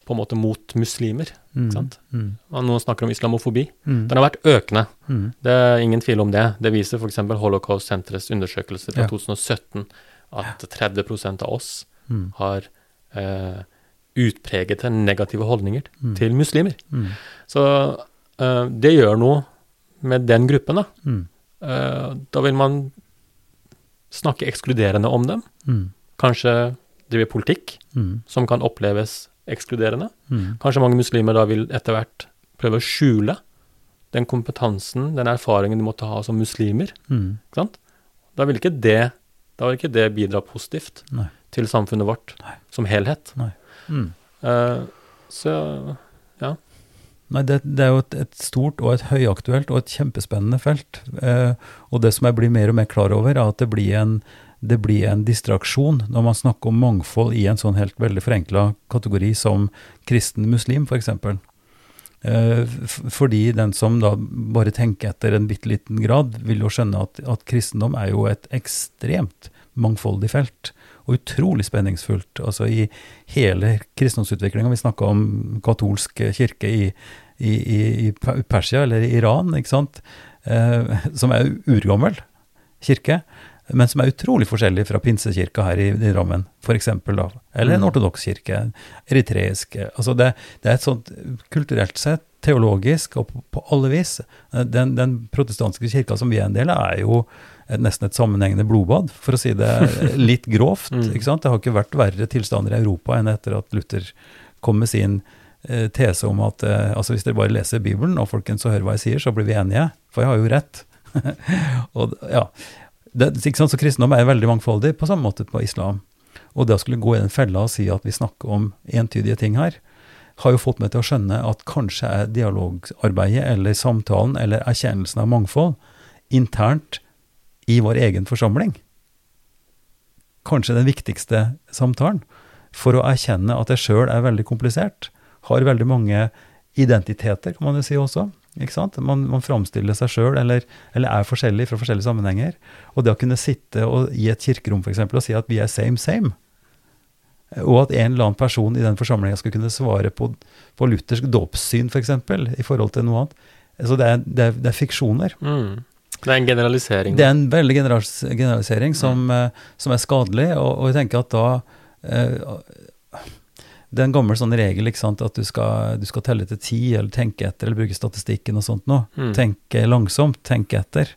på en måte mot muslimer. Mm. sant? Mm. Og Noen snakker om islamofobi. Mm. Den har vært økende. Mm. Det er ingen tvil om det. Det viser f.eks. Holocaust-senterets undersøkelse fra Ja. 2017 at 30% av oss Mm. har eh, utpregete negative holdninger Mm. til muslimer. Mm. Så eh, det gjør noe med den gruppen, da. Mm. Eh, da vil man snakke ekskluderende om dem. Mm. Kanskje drive politikk Mm. som kan oppleves ekskluderende. Mm. Kanskje mange muslimer da vil etter hvert prøve å skjule den kompetansen, den erfaringen de måtte ha som muslimer. Mm. Ikke sant? Da vil ikke det, da vil ikke det bidra positivt Nei. til samfunnet vårt som helhet. Mm. Uh, så Nei, det, det er jo et, et stort og et høyaktuelt og et kjempespennende felt. Uh, og det som jeg blir mer og mer klar over, er at det blir en, det blir en distraksjon når man snakker om mangfold i en sånn helt veldig forenkla kategori som kristen muslim, f.eks. For fordi den som da bare tenker etter en bitte liten grad, vil jo skjønne at, at kristendom er jo et ekstremt mangfoldig felt. Og utrolig spenningsfullt. Altså i hele kristendomsutviklinga. Vi snakka om katolsk kirke i, i, i, Persia, eller Iran, ikke sant. Eh, som er urgammel kirke, men som er utrolig forskjellig fra pinsekirka her i, i Drammen, f.eks. Eller en Mm. ortodoks kirke, eritreisk Altså det, det er et sånt kulturelt sett, teologisk og på, på alle vis. eh, Den, den protestantiske kirka som vi er en del av, er jo et, nesten et sammenhengende blodbad, for å si det litt grovt. Mm. ikke sant? Det har ikke vært verre tilstander i Europa enn etter at Luther kom med sin eh, tese om at eh, altså hvis dere bare leser Bibelen, og folkens så hører hva jeg sier, så blir vi enige, for jeg har jo rett. og ja, det, ikke sant? Så kristendom er veldig mangfoldig, på samme måte på islam. Og det å skulle gå i den fella og si at vi snakker om entydige ting her, har jo fått meg til å skjønne at kanskje er dialogarbeidet eller samtalen eller erkjennelsen av mangfold internt i vår egen forsamling kanskje den viktigste samtalen. For å erkjenne at jeg sjøl er veldig komplisert, har veldig mange identiteter, kan man jo si også. Ikke sant? Man, man framstiller seg sjøl, eller, eller er forskjellig fra forskjellige sammenhenger. Og det å kunne sitte og, i et kirkerom for eksempel, og si at vi er same, same, og at en eller annen person i den forsamlinga skal kunne svare på, på luthersk dåpssyn, f.eks., i forhold til noe annet. Så det er, det er, det er fiksjoner. mm, det er en generalisering. Det er en veldig generas generalisering som, eh, som er skadelig, og, og jeg tenker at da eh, Det er en gammel sånn regel ikke sant, at du skal, du skal telle til ti, eller tenke etter, eller bruke statistikken og sånt noe. Mm. Tenke langsomt, tenke etter.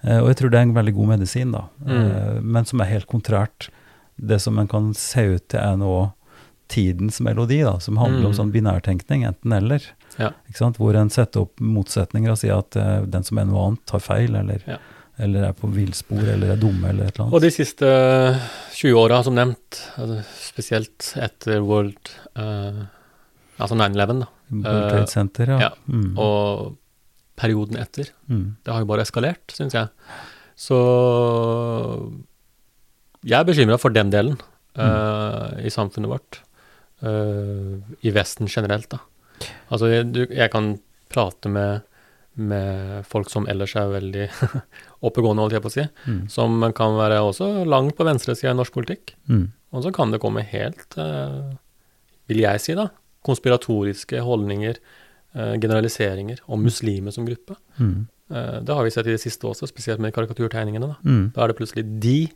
Uh, og jeg tror det er en veldig god medisin, da. Mm. Uh, men som er helt kontrært det som en kan se ut til er nå tidens melodi, da, som handler om Mm. sånn binærtenkning, enten-eller. Ja. Ikke sant? Hvor en setter opp motsetninger og sier at uh, den som er noe annet, tar feil, eller, Ja. Eller er på villspor, eller er dumme, eller et eller annet. Og de siste 20 åra, som nevnt, altså spesielt etter World uh, Altså 9-11, da, World Trade Center, ja. ja. Mm. og perioden etter. mm. Det har jo bare eskalert, syns jeg. Så jeg er bekymra for den delen eh, i samfunnet vårt. Uh, I Vesten generelt, da. Altså, jeg, du, jeg kan prate med, med folk som ellers er veldig oppegående, holdt jeg på å si, Mm. som kan være også langt på venstresida i norsk politikk. Mm. Og så kan det komme helt, eh, vil jeg si, da, konspiratoriske holdninger, eh, generaliseringer om muslimer som gruppe. Mm. Eh, det har vi sett i det siste også, spesielt med karikaturtegningene. Da, Mm. da er det plutselig de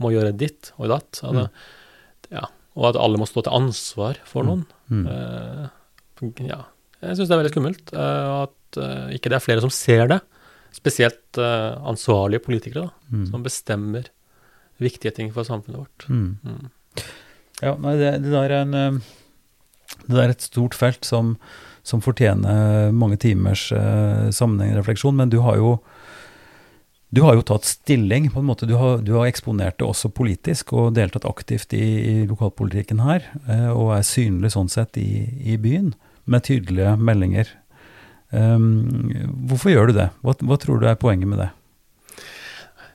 må gjøre ditt og datt. Det, ja, og at alle må stå til ansvar for noen. Mm. Ja, jeg syns det er veldig skummelt. og at ikke det er flere som ser det. Spesielt eh, ansvarlige politikere, da, Mm. som bestemmer viktige ting for samfunnet vårt. Mm. Mm. Ja, nei, det, det der er en eh, Det der er et stort felt som, som fortjener mange timers uh, sammenhengende refleksjon, men du har jo du har jo tatt stilling, på en måte. Du har, du har eksponert det også politisk, og deltatt aktivt i, i lokalpolitikken her, Uh, og er synlig sånn sett i, i byen, med tydelige meldinger. Um, hvorfor gjør du det? Hva, hva tror du er poenget med det?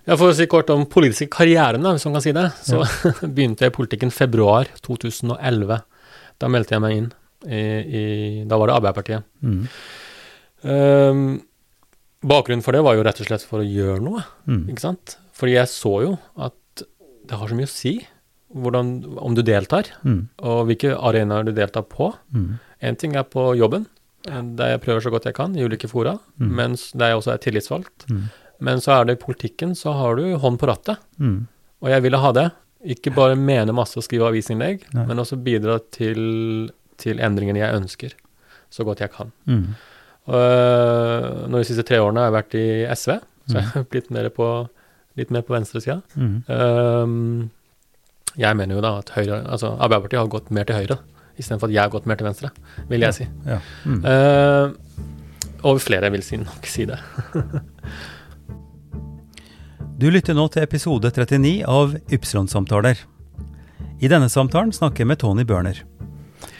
Ja, For å si kort om politiske karrieren, da, hvis man kan si det, så begynte jeg i politikken februar 2011. Da meldte jeg meg inn i, i Da var det Arbeiderpartiet. Mm. Um, bakgrunnen for det var jo rett og slett for å gjøre noe, Mm. ikke sant? Fordi jeg så jo at det har så mye å si hvordan, om du deltar, Mm. og hvilke arenaer du deltar på. Mm. En ting er på jobben, der jeg prøver så godt jeg kan i ulike fora, Mm. mens der jeg også er tillitsvalgt. Mm. Men så er det i politikken, så har du hånd på rattet. Mm. Og jeg ville ha det. Ikke bare mene masse og skrive avisinnlegg, Nei. men også bidra til, til endringene jeg ønsker, så godt jeg kan. Mm. Og, nå de siste tre årene har jeg vært i SV, så jeg har blitt mer på litt mer på venstresida. Mm. Um, jeg mener jo da at Høyre, altså Arbeiderpartiet har gått mer til høyre istedenfor at jeg har gått mer til venstre, vil jeg si. Ja. Mm. Uh, og flere vil si nok si det. Du lytter nå til episode 39 av Ypsilon-samtaler. I denne samtalen snakker jeg med Tony Børner.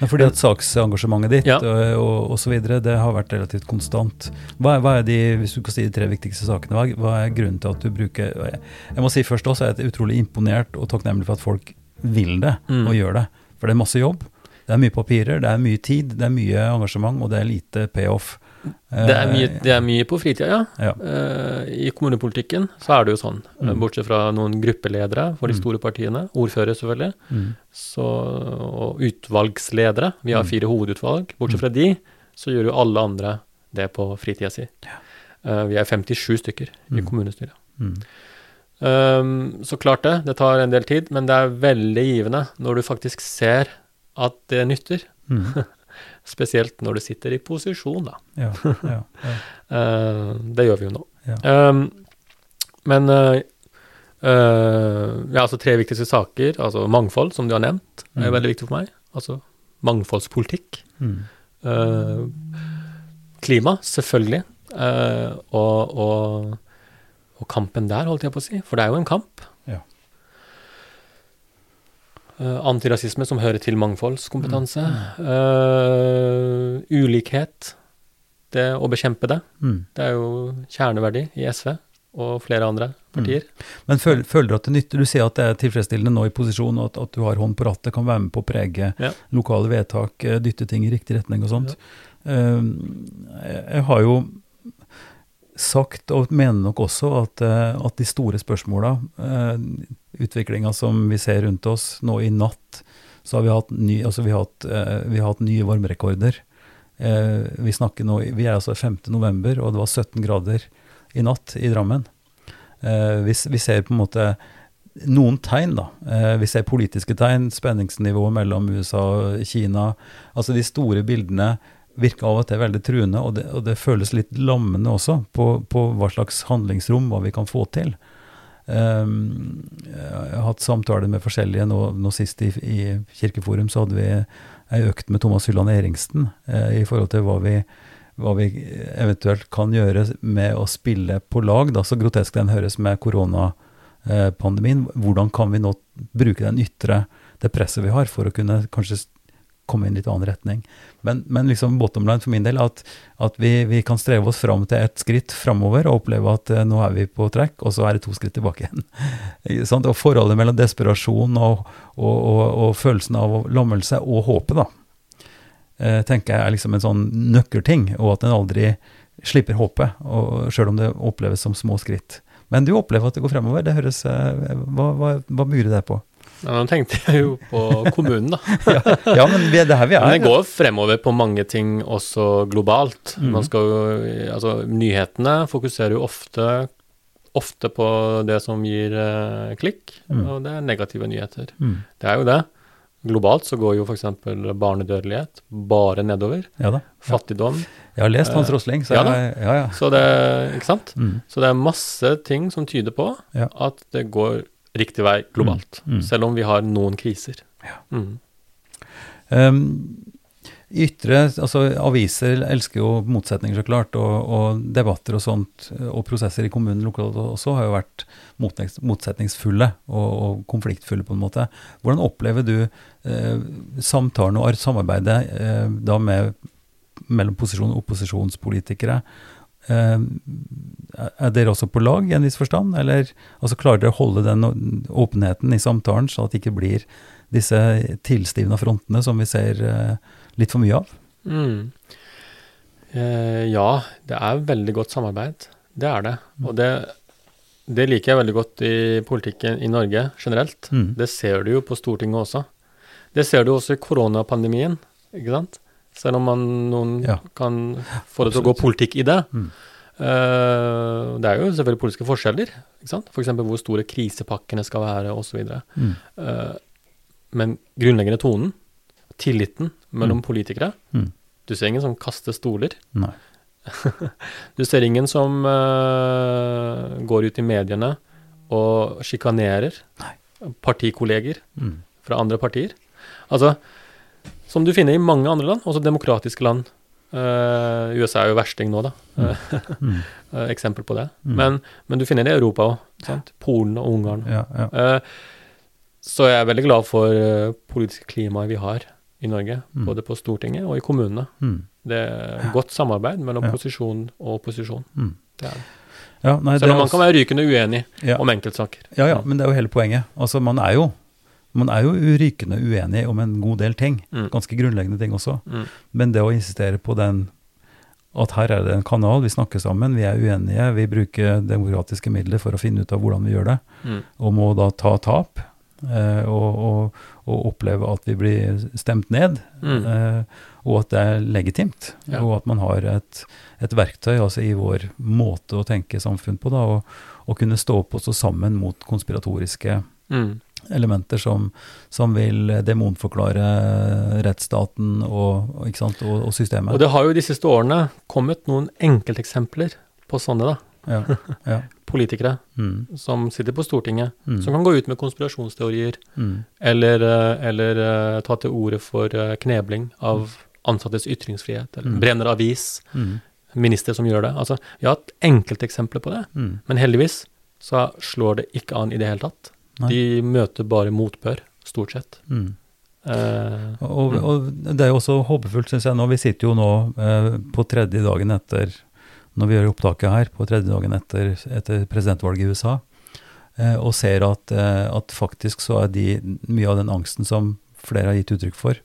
Er fordi at saksengasjementet ditt Ja. og, og, og så videre, det har vært relativt konstant. Hva er, hva er de, hvis du kan si de tre viktigste sakene, hva, er- hva er grunnen til at du bruker Jeg, jeg må si først også, jeg er utrolig imponert og takknemlig for at folk vil det Mm. og gjør det. For det er masse jobb. Det er mye papirer, det er mye tid, det er mye engasjement, og det er lite payoff. Det er mye, det er mye på fritida, ja. Ja. Eh, I kommunepolitikken så er det jo sånn, eh, Mm. bortsett fra noen gruppeledere for de Mm. store partiene, ordfører selvfølgelig, Mm. så, og utvalgsledere. Vi har Mm. fire hovedutvalg. Bortsett fra de, så gjør jo alle andre det på fritida si. Eh, vi er 57 stykker i Mm. kommunestyret. Mm. Um, så klart det, det tar en del tid, men det er veldig givende når du faktisk ser at det nytter. Mm. Spesielt når du sitter i posisjon, da. Ja, ja, ja. Eh, det gjør vi jo nå. Ja. Um, men eh, eh, ja, altså tre viktigste saker, altså mangfold, som du har nevnt, er Mm. veldig viktig for meg. Altså mangfoldspolitikk. Mm. Klima, selvfølgelig. Og, og, og kampen der, holdt jeg på å si. For det er jo en kamp. Ja. Eh, antirasisme som hører til mangfoldskompetanse. Eh, ulikhet. Det å bekjempe det. Mm. Det er jo kjerneverdi i SV og flere andre partier. Men føl, føler du at det nytter? Du sier at det er tilfredsstillende nå i posisjon, og at, at du har hånd på rattet, kan være med på å prege Ja. lokale vedtak, eh, dytte ting i riktig retning og sånt. Eh, jeg, jeg har jo sagt, og mener nok også, at, at de store spørsmåla, uh, utviklinga som vi ser rundt oss nå i natt, så har vi hatt, ny, altså vi har hatt, eh, vi har hatt nye varmerekorder. Eh, vi nå, vi er altså 5. november, og det var 17 grader i natt i Drammen. Eh, vi, vi ser på en måte noen tegn, da. Vi ser politiske tegn, spenningsnivået mellom USA og Kina. Altså de store bildene virker av og til veldig truende, og det, og det føles litt lammende også på, på hva slags handlingsrom, hva vi kan få til. Um, jeg har hatt samtaler med forskjellige. Nå, nå sist i, i Kirkeforum så hadde vi ei økt med Thomas Hylland Eriksen eh, i forhold til hva vi, hva vi eventuelt kan gjøre med å spille på lag, da, så grotesk den høres med koronapandemien. Hvordan kan vi nå bruke den ytre, det presset vi har, for å kunne kanskje komme i en litt annen retning. Men, men liksom bottom line for min del at, at vi, vi kan streve oss fram til et skritt framover og oppleve at eh, nå er vi på trekk, og så er det to skritt tilbake igjen. Og forholdet mellom desperasjon og, og, og, og følelsen av lammelse og håpet, da, eh, tenker jeg er liksom en sånn nøkkelting, og at en aldri slipper håpet, sjøl om det oppleves som små skritt. Men du opplever at det går fremover. Det høres, eh, hva, hva, hva bygger det på? Ja, nå tenkte jeg jo på kommunen, da. Ja, men vi er, det er her vi er. Men det går fremover på mange ting også globalt. Mhm. Man skal jo, altså Nyhetene fokuserer jo ofte, ofte på det som gir eh, klikk, Mm. og det er negative nyheter. Mm. Det er jo det. Globalt så går jo f.eks. barnedødelighet bare nedover. Ja da. Ja. Fattigdom. Jeg har lest Hans Rosling, så Ja jeg, ja, ja. Så det Ikke sant? Mm. Så det er masse ting som tyder på Ja. at det går riktig vei globalt. Mm. Mm. Selv om vi har noen kriser. Ja. Mm. Um, ytre, altså Aviser elsker jo motsetninger, så klart, og, og debatter og sånt, og prosesser i kommunen lokalt også har jo vært motsetningsfulle og, og konfliktfulle, på en måte. Hvordan opplever du eh, samtalen og samarbeidet eh, da med, mellom posisjon- og opposisjonspolitikere? Eh, er dere også på lag i en viss forstand, eller altså, klarer dere å holde den åpenheten i samtalen, så at det ikke blir disse tilstivna frontene som vi ser eh, litt for mye av? Mm. Eh, ja, det er veldig godt samarbeid. Det er det. Og det, det liker jeg veldig godt i politikken i Norge generelt. Mm. Det ser du jo på Stortinget også. Det ser du også i koronapandemien, ikke sant? Selv om man, noen Ja. kan få det til å gå politikk i det. Mm. Uh, det er jo selvfølgelig politiske forskjeller, ikke sant? F.eks. hvor store krisepakkene skal være, osv. Mm. Uh, men grunnleggende tonen, tilliten mellom Mm. politikere Mm. Du ser ingen som kaster stoler. Nei. Du ser ingen som uh, går ut i mediene og sjikanerer partikolleger Mm. fra andre partier. Altså, som du finner i mange andre land, også demokratiske land. Uh, USA er jo versting nå, da. Mm. uh, eksempel på det. Mm. Men, men du finner det i Europa òg. Polen og Ungarn. Ja, ja. Uh, så jeg er veldig glad for uh, politiske klimaet vi har i Norge, Mm. både på Stortinget og i kommunene. Mm. Det er godt samarbeid mellom Ja. posisjon og opposisjon. Mm. Det er det. ja nei, det Selv er om man også- kan være rykende uenig om enkeltsaker. Ja, ja, men det er jo hele poenget. Altså, man er jo, man er jo rykende uenig om en god del ting. Mm. Ganske grunnleggende ting også. Mm. Men det å insistere på den at her er det en kanal, vi snakker sammen, vi er uenige, vi bruker demokratiske midler for å finne ut av hvordan vi gjør det, Mm. og må da ta tap eh, og, og, og oppleve at vi blir stemt ned, Mm. eh, og at det er legitimt, Ja. og at man har et, et verktøy altså i vår måte å tenke samfunn på, da, og, og kunne stå opp også sammen mot konspiratoriske Mm. Elementer som, som vil demonforklare rettsstaten og, og, sant, og, og systemet. Og det har jo de siste årene kommet noen enkelteksempler på sånne, da. ja, ja. Politikere Mm, som sitter på Stortinget, mm, som kan gå ut med konspirasjonsteorier, mm, eller, eh, eller eh, ta til orde for eh, knebling av ansattes ytringsfrihet, eller Mm. brenner avis, mm, ministre som gjør det. Altså, vi har hatt enkelteksempler på det, mm. men heldigvis så slår det ikke an i det hele tatt. Nei. De møter bare motbør, stort sett. Mm. Eh, Og, og det er jo også håpefullt, syns jeg nå. Vi sitter jo nå eh, på tredje dagen etter når vi gjør opptaket her, på tredje dagen etter, etter presidentvalget i USA, eh, og ser at, eh, at faktisk så er de, mye av den angsten som flere har gitt uttrykk for,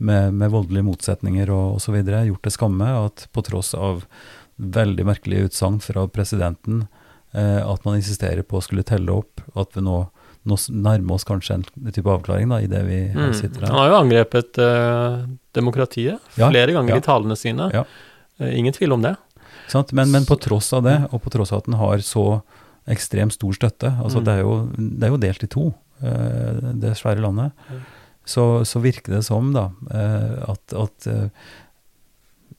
med, med voldelige motsetninger og osv., gjort til skamme. At på tross av veldig merkelige utsagn fra presidenten, eh, at man insisterer på å skulle telle opp, at vi nå, nå nærmer oss kanskje en type avklaring da, i det vi her mm. sitter Han har jo angrepet uh, demokratiet Ja, flere ganger ja. i talene sine. Ja. Uh, ingen tvil om det. Sant? Men, men på tross av det, og på tross av at den har så ekstremt stor støtte, altså Mm. det, er jo, det er jo delt i to, uh, det svære landet, Mm. så, så virker det som da, at, at,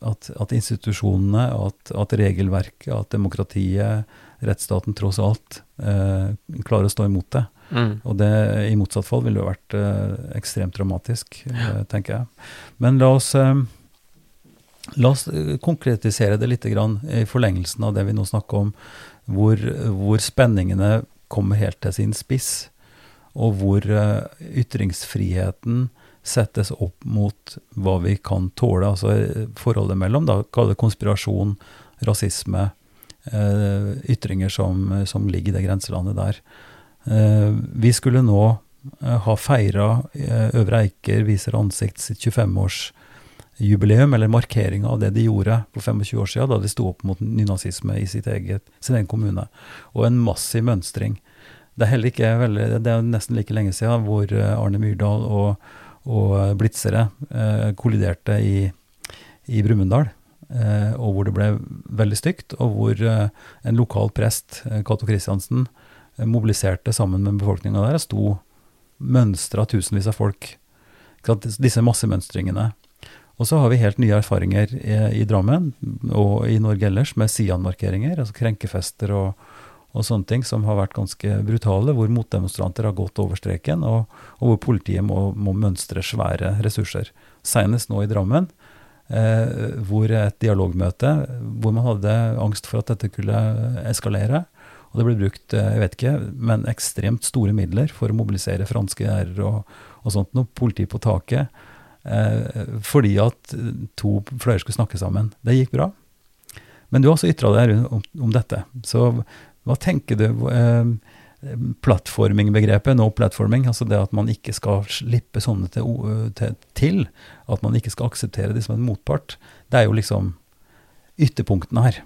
at, at institusjonene, at, at regelverket, at demokratiet, rettsstaten tross alt, eh, klarer å stå imot det. Mm. Og det, i motsatt fall, ville det jo vært eh, ekstremt dramatisk, eh, tenker jeg. Men la oss, eh, la oss eh, konkretisere det litt grann i forlengelsen av det vi nå snakker om, hvor, hvor spenningene kommer helt til sin spiss, og hvor eh, ytringsfriheten settes opp mot hva vi kan tåle, altså eh, forholdet mellom, da, kall det konspirasjon, rasisme, eh, ytringer som, som ligger i det grenselandet der. Eh, vi skulle nå eh, ha feira eh, Øvre Eiker viser ansikt sitt 25-årsjubileum, eller markering av det de gjorde for 25 år siden, da de sto opp mot nynazisme i eget, sin egen kommune. Og en massiv mønstring. Det er ikke det er nesten like lenge siden hvor Arne Myrdal og, og blitzere eh, kolliderte i, i Brumunddal. Eh, og hvor det ble veldig stygt, og hvor eh, en lokal prest, Cato Kristiansen, eh, mobiliserte sammen med befolkninga der sto mønstra tusenvis av folk. Disse massemønstringene. Og så har vi helt nye erfaringer i, i Drammen og i Norge ellers med Sian-markeringer, altså krenkefester og, og sånne ting som har vært ganske brutale, hvor motdemonstranter har gått over streken, og, og hvor politiet må, må mønstre svære ressurser. Senest nå i Drammen, eh, hvor et dialogmøte hvor man hadde angst for at dette kunne eskalere. Og det ble brukt eh, jeg vet ikke, men ekstremt store midler for å mobilisere franske gjerder og, og sånt noe. Politi på taket. Eh, fordi at to fløyer skulle snakke sammen. Det gikk bra. Men du har også ytra deg om, om dette. Så hva tenker du eh, Plattforming-begrepet, no platforming, altså det at man ikke skal slippe sånne til, til, til, at man ikke skal akseptere det som en motpart, det er jo liksom ytterpunktene her.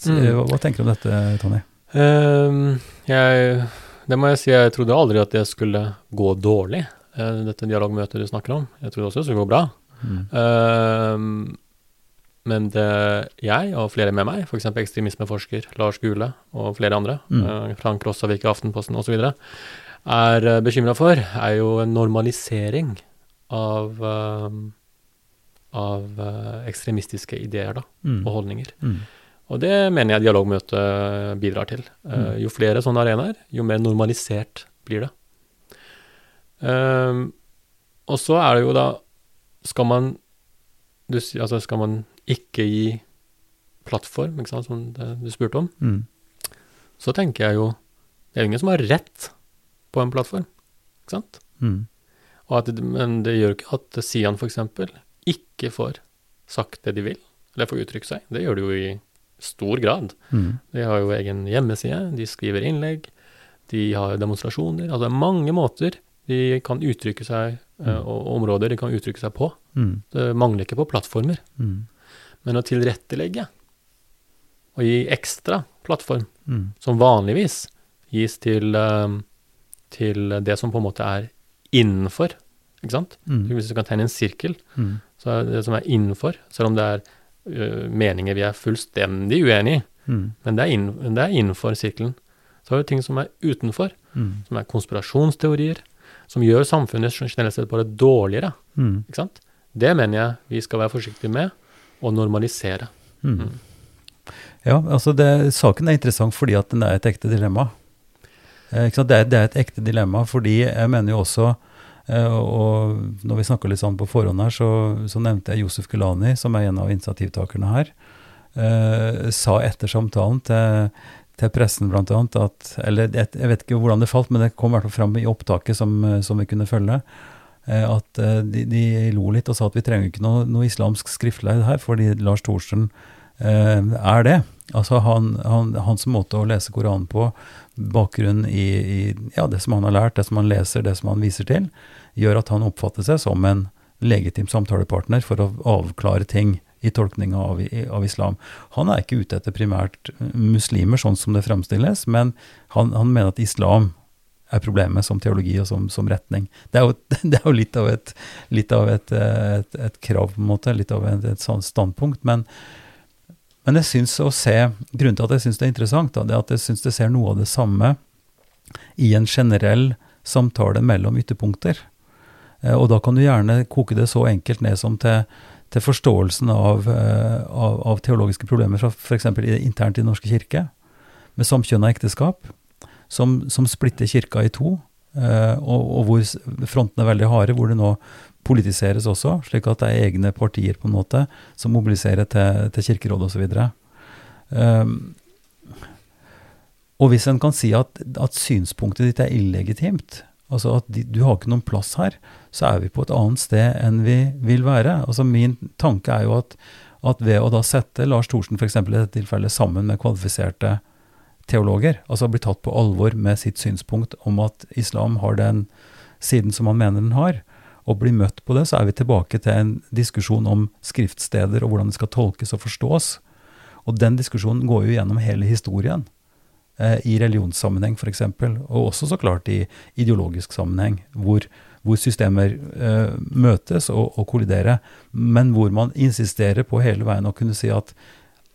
Så, Mm. hva, hva tenker du om dette, Tonje? Ehm, jeg, det må jeg si, jeg trodde aldri at det skulle gå dårlig, eh, dette dialogmøtet du snakker om. Jeg trodde også det skulle gå bra. Mm. Ehm, men det jeg, og flere med meg, f.eks. ekstremismeforsker Lars Gule og flere andre, Mm. eh, Frank Rossavik i Aftenposten osv., er bekymra for, er jo en normalisering av, ehm, av eh, ekstremistiske ideer da, Mm. og holdninger. Mm. Og det mener jeg dialogmøtet bidrar til. Eh, Mm. jo flere sånne arenaer, jo mer normalisert blir det. Um, og så er det jo da Skal man du, altså skal man ikke gi plattform, ikke sant, som det, du spurte om, Mm. så tenker jeg jo Det er jo ingen som har rett på en plattform, ikke sant? Mm. At, men det gjør ikke at Sian f.eks. ikke får sagt det de vil, eller får uttrykt seg. Det gjør de jo i stor grad. Mm. De har jo egen hjemmeside, de skriver innlegg, de har demonstrasjoner. Altså det er mange måter de kan uttrykke seg, mm. og områder de kan uttrykke seg på. Mm. Det mangler ikke på plattformer. Mm. Men å tilrettelegge og gi ekstra plattform, Mm. som vanligvis gis til, eh, til det som på en måte er innenfor, ikke sant? Mm. Hvis du kan tegne en sirkel, Mm. så er det som er innenfor, selv om det er meninger vi er fullstendig uenig i, Mm. men det er, inn, det er innenfor sirkelen. Så er det ting som er utenfor, Mm. som er konspirasjonsteorier, som gjør samfunnet generelt sett bare dårligere, Mm. ikke sant? Det mener jeg vi skal være forsiktige med og normalisere. Mm. Ja, altså det, saken er interessant fordi at den er et ekte dilemma. Eh? Det, er, det er et ekte dilemma fordi jeg mener jo også eh, og når vi snakka litt sånn på forhånd her, så, så nevnte jeg Josef Gulani, som er en av initiativtakerne her. eh, sa etter samtalen til, til pressen annet at Eller jeg, jeg vet ikke hvordan det falt, men det kom i hvert fall fram i opptaket som, eh, som vi kunne følge. eh, At eh, de, de lo litt og sa at vi trenger ikke noe, noe islamsk skriftleid her, fordi Lars Thorsen eh, er det. Altså han, han, hans måte å lese Koranen på, bakgrunn i, i ja, det som han har lært, det som han leser, det som han viser til, gjør at han oppfatter seg som en legitim samtalepartner for å avklare ting i tolkninga av, av islam. Han er ikke ute etter primært muslimer, sånn som det fremstilles, men han, han mener at islam er problemet som teologi og som, som retning. Det er jo, det er jo litt av, et, litt av et, eh, et, et krav, på en måte, litt av et, et sånt standpunkt. Men, men jeg syns å se Grunnen til at jeg syns det er interessant, da, det er at jeg syns det ser noe av det samme i en generell samtale mellom ytterpunkter. Eh, Og da kan du gjerne koke det så enkelt ned som til, til forståelsen av, eh, av, av teologiske problemer fra f.eks. internt i Den norske kirke, med samkjønna ekteskap, som, som splitter kirka i to, eh, og, og hvor frontene er veldig harde, hvor det nå politiseres også, slik at det er egne partier på en måte som mobiliserer til, til kirkerådet osv. Um, og hvis en kan si at, at synspunktet ditt er illegitimt, altså at de, du har ikke noen plass her, så er vi på et annet sted enn vi vil være. Altså Min tanke er jo at, at ved å da sette Lars Thorsen f.eks. i dette tilfellet sammen med kvalifiserte teologer, altså bli tatt på alvor med sitt synspunkt om at islam har den siden som han mener den har, og bli møtt på det, så er vi tilbake til en diskusjon om skriftsteder og hvordan det skal tolkes og forstås. Og den diskusjonen går jo gjennom hele historien i religionssammenheng f.eks., og også så klart i ideologisk sammenheng, hvor, hvor systemer eh, møtes og, og kolliderer, men hvor man insisterer på hele veien å kunne si at,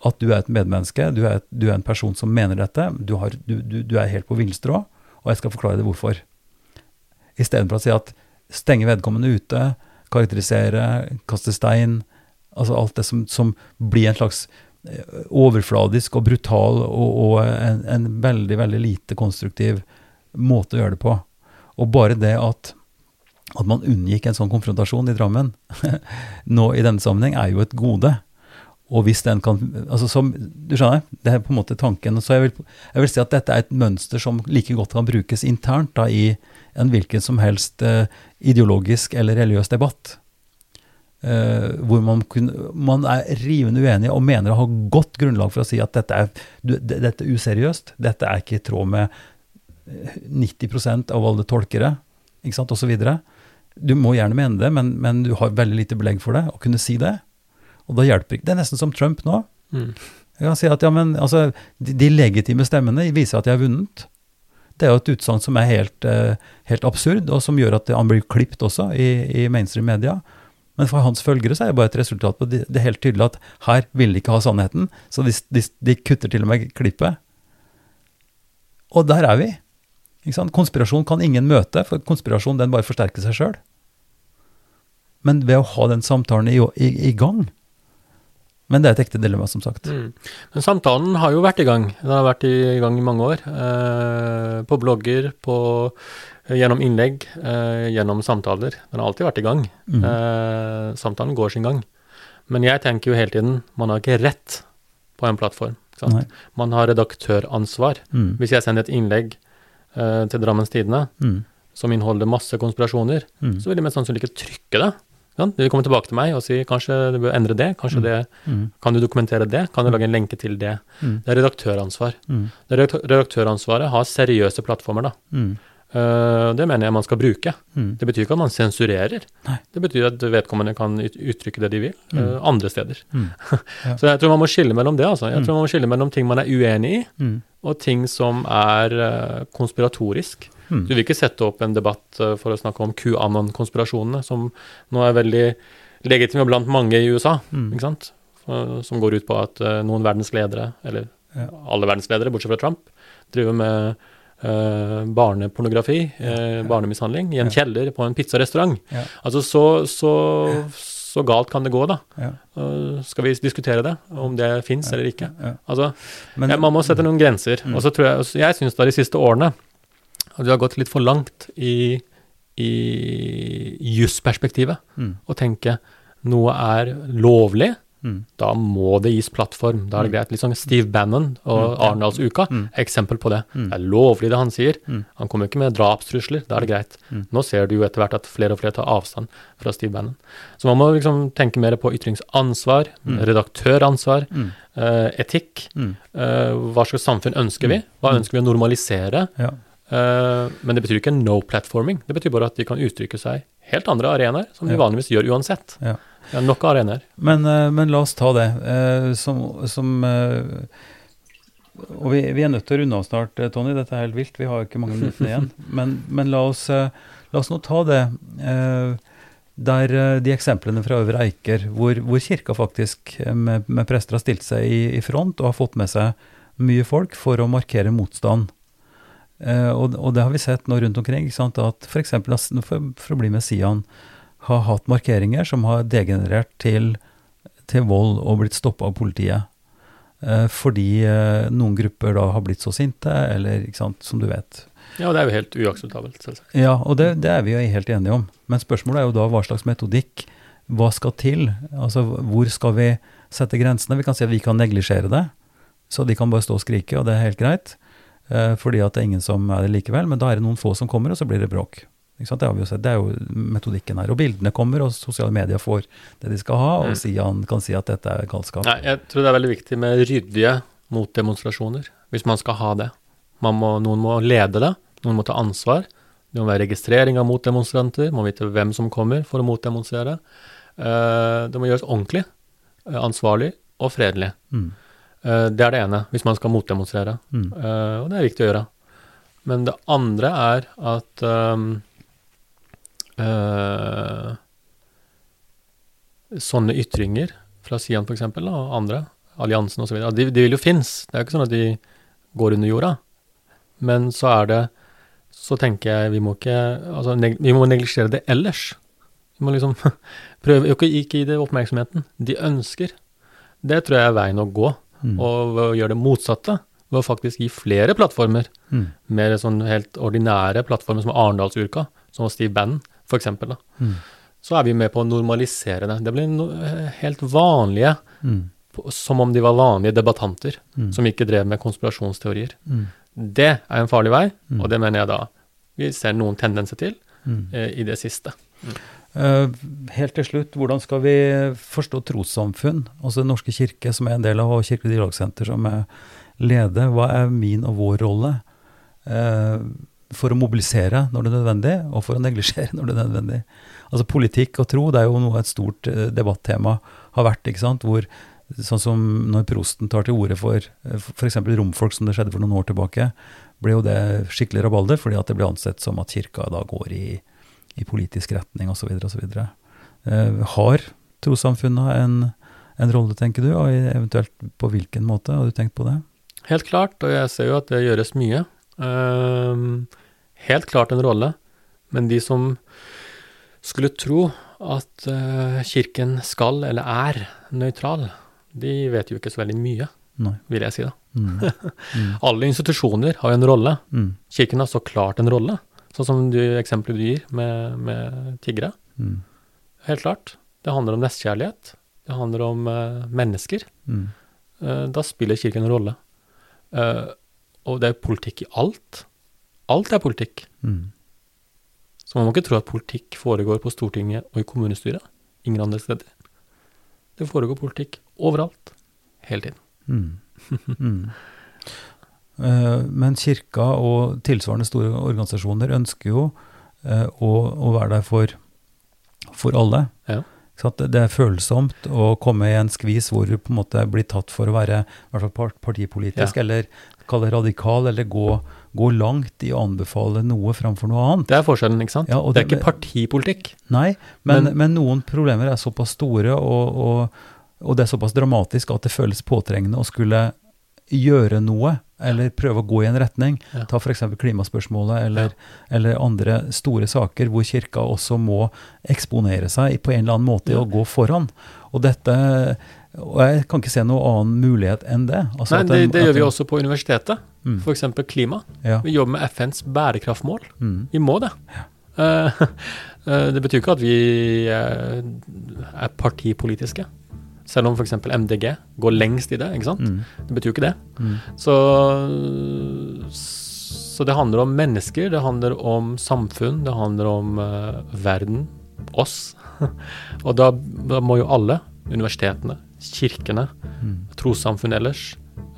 at du er et medmenneske, du er, et, du er en person som mener dette, du, har, du, du, er helt på villstrå, og jeg skal forklare deg hvorfor. Istedenfor å si at stenge vedkommende ute, karakterisere, kaste stein, altså alt det som, som blir en slags eh, overfladisk og brutal og, og en, en veldig, veldig lite konstruktiv måte å gjøre det på. Og bare det at, at man unngikk en sånn konfrontasjon i Drammen nå i denne sammenheng, er jo et gode. Og hvis den kan altså som, Du skjønner, det er på en måte tanken. Så jeg vil, jeg vil si at dette er et mønster som like godt kan brukes internt da, i en hvilken som helst eh, ideologisk eller religiøs debatt. Eh, hvor man, kun, man er rivende uenig og mener å ha godt grunnlag for å si at dette er, du, dette er useriøst, dette er ikke i tråd med eh, 90% av alle tolkere, ikke sant, osv. Du må gjerne mene det, men, men du har veldig lite belegg for det, å kunne si det. Og da hjelper ikke Det er nesten som Trump nå. Mm. Jeg kan si at ja, men altså, de, de legitime stemmene viser at de har vunnet. Det er jo et utsagn som er helt, uh, helt absurd, og som gjør at han blir klipt også i, i mainstream media. Men for hans følgere så er det bare et resultat på det, er helt tydelig at her vil de ikke ha sannheten, så de, de, de kutter til og med klippet. Og der er vi. Konspirasjon kan ingen møte, for konspirasjon den bare forsterker seg sjøl. Men ved å ha den samtalen i, i, i gang, Men det er et ekte dilemma, som sagt. Mm. Men samtalen har jo vært i gang. Den har vært i gang i mange år. Eh, på blogger, på, gjennom innlegg, eh, gjennom samtaler. Den har alltid vært i gang. Mm. Eh, samtalen går sin gang. Men jeg tenker jo hele tiden man har ikke rett på en plattform. Man har redaktøransvar. Mm. Hvis jeg sender et innlegg eh, til Drammens Tidende Mm. som inneholder masse konspirasjoner, Mm. så vil de mest sannsynlig ikke trykke det. Ikke sant? De kommer tilbake til meg og sier kanskje du bør endre det, kanskje Mm. det Mm. kan du dokumentere det? Kan du lage en lenke til det? Mm. Det er redaktøransvar. Mm. Det redaktøransvaret har seriøse plattformer, da. Mm. Eh, det mener jeg man skal bruke. Mm. Det betyr ikke at man sensurerer. Nei. Det betyr at vedkommende kan uttrykke det de vil, Mm. eh, andre steder. Mm. Ja. Så jeg tror man må skille mellom det, altså. Jeg Mm. tror man må skille mellom ting man er uenig i, Mm. og ting som er eh, konspiratorisk. Mm. Du vil ikke sette opp en debatt eh, for å snakke om QAnon-konspirasjonene, som nå er veldig legitime blant mange i USA, Mm. ikke sant? Eh, Som går ut på at eh, noen verdensledere, eller Ja. alle verdensledere, bortsett fra Trump, driver med Uh, barnepornografi, eh, barnemishandling, i en Ja. kjeller på en pizzarestaurant. Ja. Altså, så, så, så galt kan det gå, da. Ja. Eh, skal vi diskutere det, om det fins eller ikke? Ja. Altså, Men, ja, man må sette noen grenser. Mm. Og så tror jeg, jeg syns da de siste årene at vi har gått litt for langt i, i jusperspektivet. mm. og tenke noe er lovlig, Mm. da må det gis plattform. Da er det greit. Litt sånn Steve Bannon og Mm. Arendalsuka Mm. er eksempel på det. Mm. Det er lovlig det han sier. Mm. Han kommer ikke med drapstrusler. Da er det greit. Mm. Nå ser du jo etter hvert at flere og flere tar avstand fra Steve Bannon. Så man må liksom tenke mer på ytringsansvar, Mm. redaktøransvar, Mm. eh, etikk. Mm. Eh, hva slags samfunn ønsker vi? Hva Mm. ønsker vi å normalisere? Ja. Eh, men det betyr ikke no platforming. Det betyr bare at de kan uttrykke seg helt andre arenaer, som de vanligvis gjør uansett. Ja. Er nok arenaer. Men, eh, men la oss ta det. eh, som, som Og vi, vi er nødt til å runde av snart, Tony. Dette er helt vilt. Vi har ikke mange minutter igjen. Men, men la, oss, la oss nå ta det der de eksemplene fra Øvre Eiker, hvor, hvor kirka faktisk med, med prester har stilt seg i, i front og har fått med seg mye folk for å markere motstand. Eh, og, og det har vi sett nå rundt omkring. ikke sant, At f.eks. For, for å bli med Sian har hatt markeringer som har degenerert til, til vold og blitt stoppa av politiet. Eh, fordi eh, noen grupper da har blitt så sinte, eller ikke sant, som du vet. Ja, og det er jo helt uakseptabelt, selvsagt. Ja, og det, det er vi jo helt enige om. Men spørsmålet er jo da hva slags metodikk, hva skal til? Altså hvor skal vi sette grensene? Vi kan si at vi kan neglisjere det, så de kan bare stå og skrike, og det er helt greit. Eh, fordi at det er ingen som er det likevel, men da er det noen få som kommer, og så blir det bråk. Det har vi jo sett, det er jo metodikken her. Og bildene kommer, og sosiale medier får det de skal ha, og Mm. Sian kan si at dette er galskap. Nei, jeg tror det er veldig viktig med ryddige motdemonstrasjoner, hvis man skal ha det. Man må, noen må lede det, noen må ta ansvar. Det må være registrering av motdemonstranter, må vite hvem som kommer for å motdemonstrere. Eh, det må gjøres ordentlig, eh, ansvarlig og fredelig. Mm. Eh, det er det ene, hvis man skal motdemonstrere. Mm. Eh, og det er viktig å gjøre. Men det andre er at eh, Sånne ytringer fra Sian f.eks., og andre, alliansen osv., de, de vil jo finnes. Det er jo ikke sånn at de går under jorda. Men så er det Så tenker jeg vi må ikke altså, vi må neglisjere det ellers. Vi må liksom prøve ikke gi det oppmerksomheten de ønsker. Det tror jeg er veien å gå. Mm. Og gjøre det motsatte, ved å faktisk gi flere plattformer, Mm. mer sånn helt ordinære plattformer som Arendalsuka, som Steve Bannon, eksempel. Mm. så er vi med på å normalisere det. Det blir no eh, helt vanlige, Mm. som om de var vanlige debattanter, Mm. som ikke drev med konspirasjonsteorier. Mm. Det er en farlig vei, Mm. og det mener jeg da vi ser noen tendenser til Mm. eh, i det siste. Eh, helt til slutt, hvordan skal vi forstå trossamfunn? Altså Den norske kirke, som er en del av Kirkelig dialogsenter, som er leder. Hva er min og vår rolle eh, for å mobilisere når det er nødvendig, og for å neglisjere når det er nødvendig? Altså Politikk og tro det er jo noe et stort eh, debattema har vært. ikke sant? Hvor Sånn som når prosten tar til orde for f.eks. romfolk, som det skjedde for noen år tilbake, ble jo det skikkelig rabalder, fordi at det ble ansett som at kirka da går i i politisk retning osv. osv. Eh, har trossamfunna en, en rolle, tenker du, og eventuelt på hvilken måte? Har du tenkt på det? Helt klart, og jeg ser jo at det gjøres mye. Eh, helt klart en rolle, men de som skulle tro at eh, kirken skal eller er nøytral, de vet jo ikke så veldig mye, Nei. vil jeg si da. Mm. Alle institusjoner har jo en rolle. Mm. Kirken har så klart en rolle, sånn som du, eksempelet du gir med, med tiggere. Mm. Helt klart. Det handler om nestkjærlighet. Det handler om uh, mennesker. Mm. Uh, da spiller kirken en rolle. Uh, og det er politikk i alt. Alt er politikk. Mm. Så man må ikke tro at politikk foregår på Stortinget og i kommunestyret. Ingen andre steder. Det foregår politikk overalt. Hele tiden. Mm. Eh, Men kirka og tilsvarende store organisasjoner ønsker jo eh, å, å være der for, for alle. Ja. Det er følsomt å komme i en skvis hvor du på en måte blir tatt for å være hvert fall partipolitisk, Ja. eller kalle det radikal, eller gå, gå langt i å anbefale noe framfor noe annet. Det er forskjellen, ikke sant? Ja, og det er ikke partipolitikk. Nei, men, Men- men, noen problemer er såpass store, og, og, og det er såpass dramatisk at det føles påtrengende å skulle gjøre noe, eller prøve å gå i en retning. Ja. Ta f.eks. klimaspørsmålet, eller, eller andre store saker hvor kirka også må eksponere seg på en eller annen måte Ja. og gå foran. Og dette og jeg kan ikke se noen annen mulighet enn det. Altså Nei, det, det at gjør vi også på universitetet. Mm. Eksempel klima. Ja. Vi jobber med FNs bærekraftmål. Mm. Vi må det. Ja. Uh, uh, det betyr ikke at vi eh, er partipolitiske. Selv om f.eks. MDG går lengst i det. ikke sant? Mm. Det betyr jo ikke det. Mm. Så, så det handler om mennesker, det handler om samfunn, det handler om uh, verden, oss. Og da, da må jo alle, universitetene, kirkene, Mm. trossamfunn ellers,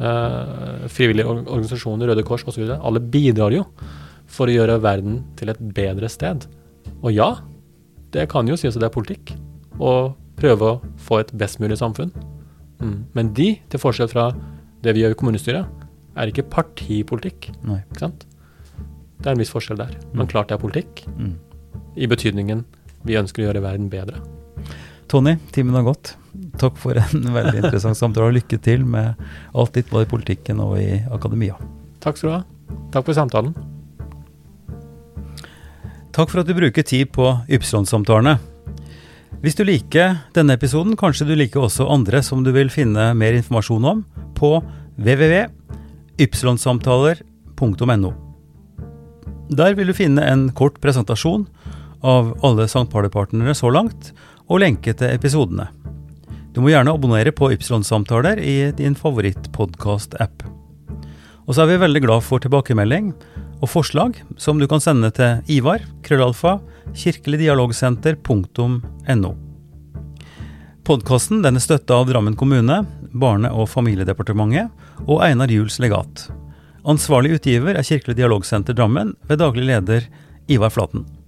uh, frivillige or- organisasjoner, Røde Kors osv., alle bidrar jo for å gjøre verden til et bedre sted. Og ja, det kan jo sies at det er politikk, å prøve å få et best mulig samfunn. Mm. Men de, til forskjell fra det vi gjør i kommunestyret, er ikke partipolitikk. Ikke? Det er en viss forskjell der. Men Mm. klart det er politikk, Mm. i betydningen vi ønsker å gjøre verden bedre. Tony, timen har gått. Takk for en veldig interessant samtale, og lykke til med alt ditt, både i politikken og i akademia. Takk skal du ha. Takk for samtalen. Takk for at du bruker tid på Ypsilon-samtalene. Hvis du liker denne episoden, kanskje du liker også andre som du vil finne mer informasjon om på www.ypsilonsamtaler.no. Der vil du finne en kort presentasjon av alle St. Party-partnere så langt, og lenke til episodene. Du må gjerne abonnere på Ypsilon-samtaler i din favorittpodkast-app. Og så er vi veldig glad for tilbakemelding og forslag som du kan sende til Ivar, krøllalfa, kirkeligdialogsenter.no. Podkasten er støtta av Drammen kommune, Barne- og familiedepartementet og Einar Juels legat. Ansvarlig utgiver er Kirkelig dialogsenter Drammen ved daglig leder Ivar Flaten.